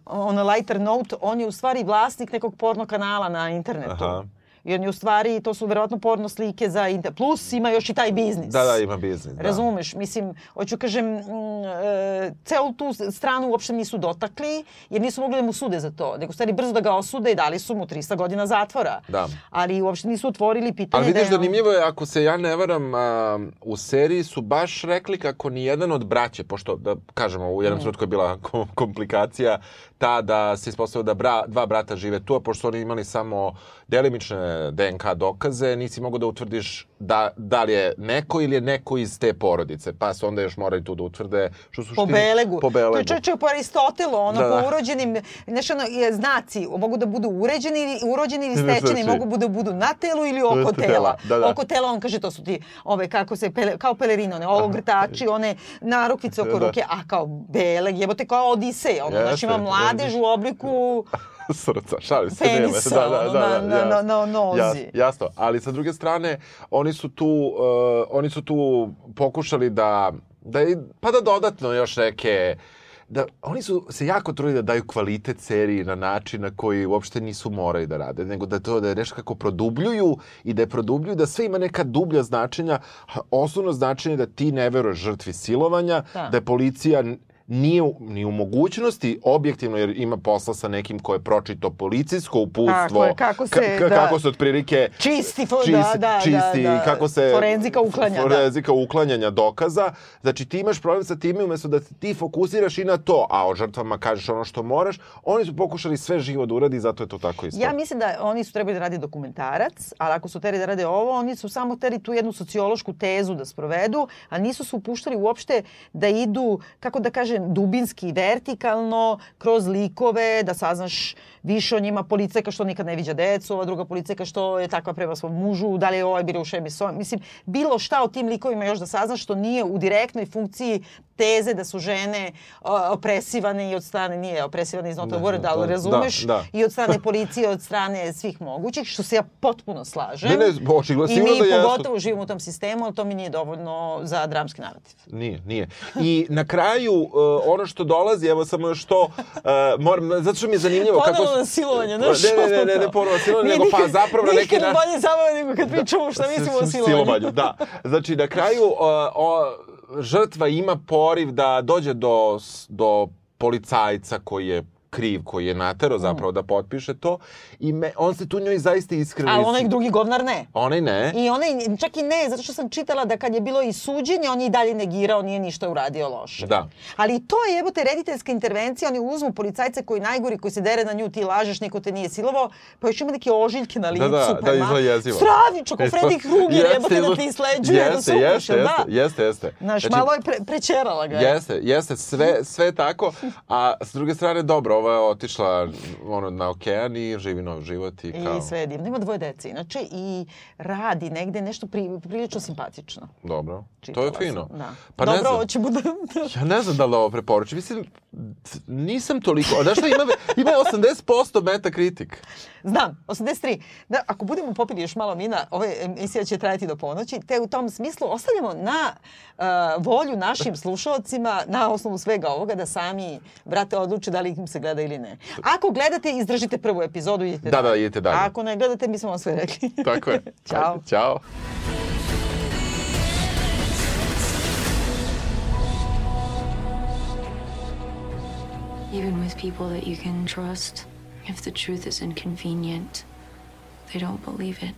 on a lighter note, on je u stvari vlasnik nekog porno kanala na internetu. Aha. I on je u stvari, to su verovatno porno slike za. Plus ima još i taj biznis. Da, da, ima biznis. Da. Razumeš, mislim, hoću kažem, mm, e, celu tu stranu uopšte nisu dotakli, jer nisu mogli da mu sude za to, nego stvari brzo da ga osude i dali su mu 300 godina zatvora. Da. Ali uopšte nisu otvorili pitanje Ali vidiš, da je zanimljivo je, ako se ja ne varam, a, u seriji su baš rekli kako ni jedan od braće, pošto, da kažemo, u Mm. jednom trenutku je bila kom- *laughs* komplikacija ta da se ispostavilo da bra, dva brata žive tu, a pošto su oni imali samo delimične DNK dokaze, nisi mogao da utvrdiš da, da li je neko ili je neko iz te porodice, pa se onda još moraju tu da utvrde što su po belegu. Po belegu. To je čovječe po Aristotelu, ono, Da, da. po urođenim, znaš, ono, znaci mogu da budu uređeni, ili- urođeni ili stečeni, mogu da budu na telu ili oko tela. da, da. Oko tela, on kaže, to su ti, ove, kako se, pele, kao pelerine, one ogrtači, one narukvice oko Da. ruke, a kao beleg, jebote, kao Odisej, ono, znači ima mladež u obliku *laughs* srca, šalim se. Penisa, nema. ono, na- na- na- na nozi. Jas- jasno, ali sa druge strane, oni su tu, uh, oni su tu pokušali da, da, i- pa da dodatno još neke, da oni su se jako trudili da daju kvalitet seriji na način na koji uopšte nisu morali da rade, nego da to da je nešto kako produbljuju i da je produbljuju, da sve ima neka dublja značenja. Osnovno značenje je da ti ne veruješ žrtvi silovanja, Da. da je policija nije ni u mogućnosti objektivno jer ima posla sa nekim ko je pročito policijsko uputstvo je, kako se, ka- da. kako se otprilike Čisti, fo- čisti, da, da, čisti da, da. kako se Forenzika uklanja, da. forenzika uklanjanja dokaza znači ti imaš problem sa time umesto da ti fokusiraš i na to a o žrtvama kažeš ono što moraš oni su pokušali sve živo da uradi zato je to tako isto Ja mislim da oni su trebali da rade dokumentarac, ali ako su teri da rade ovo, oni su samo teri tu jednu sociološku tezu da sprovedu, a nisu se upuštali uopšte da idu, kako da kažem, dubinski, vertikalno, kroz likove, da saznaš više o njima policajka što nikad ne viđa decu, ova druga policajka što je takva prema svom mužu, da li je ovaj bilo u šemi s ovim. Mislim, bilo šta o tim likovima još da saznaš što nije u direktnoj funkciji teze da su žene opresivane i od strane, nije opresivane iz not a Da, word, da, ali da, razumeš, da. i od strane policije, od strane svih mogućih, što se ja potpuno slažem. Ne, ne, očigledno, I sigurno mi da jesu. pogotovo živimo u tom sistemu, ali to mi nije dovoljno za dramski narativ. Nije, nije. I na kraju, uh, ono što dolazi, evo samo još to, uh, moram, zato što mi je zanimljivo kako... Ponovno su- na silovanje, znaš? Ne, ne, ne, ne, ne ponovno silovanje, nego pa zapravo na neki Nikad bolje zabave nego kad pričamo šta mislimo o *laughs* S- s- silovanju. Da. Znači, na kraju o, o, žrtva ima poriv da dođe do, do policajca koji je kriv, koji je natero zapravo da potpiše to i me, on se tu njoj zaista iskreno... Ali onaj drugi govnar ne. Onaj ne. I onaj, čak i ne, zato što sam čitala da kad je bilo i suđenje, on je i dalje negirao, nije ništa uradio loše. Da. Ali to je, jebote, rediteljska intervencija, oni uzmu policajce koji najgori, koji se dere na nju, ti lažeš, niko te nije silovao, pa još ima neke ožiljke na licu. Da, da, pa da, izgleda jezivo. Stravično, kao Freddy Krueger, Jeste, jebote, da ti isleđuje, da jeste, sukuš, jeste, jel da? jeste, jeste, jeste. Znaš, Znači, malo je pre, prečerala ga. Jeste, jeste, sve, sve tako, a s druge strane, dobro, ova je otišla ono, na okean i živi nov život i kao... I sve je divno. Ima dvoje dece, inače, i radi negde nešto pri, prilično simpatično. Dobro, to Čitala je fino. sam, Da. Pa Dobro, ne znam, će bude... ja ne znam da li ovo preporučim. Mislim, nisam toliko... Znaš šta, ima, ima 80% Metacritic. Znam, 83. Da, ako budemo popili još malo vina, ova emisija će trajati do ponoći, te u tom smislu ostavljamo na uh, volju našim slušalcima, na osnovu svega ovoga, da sami, brate, odluče da li im se gleda ili ne. Ako gledate, izdržite prvu epizodu i idete Da, dalje. da, idete dalje. A ako ne gledate, mi smo vam sve rekli. *laughs* Tako je. *laughs* Ćao. Ajde, Ćao. Even with people that you can trust, if the truth is inconvenient, they don't believe it.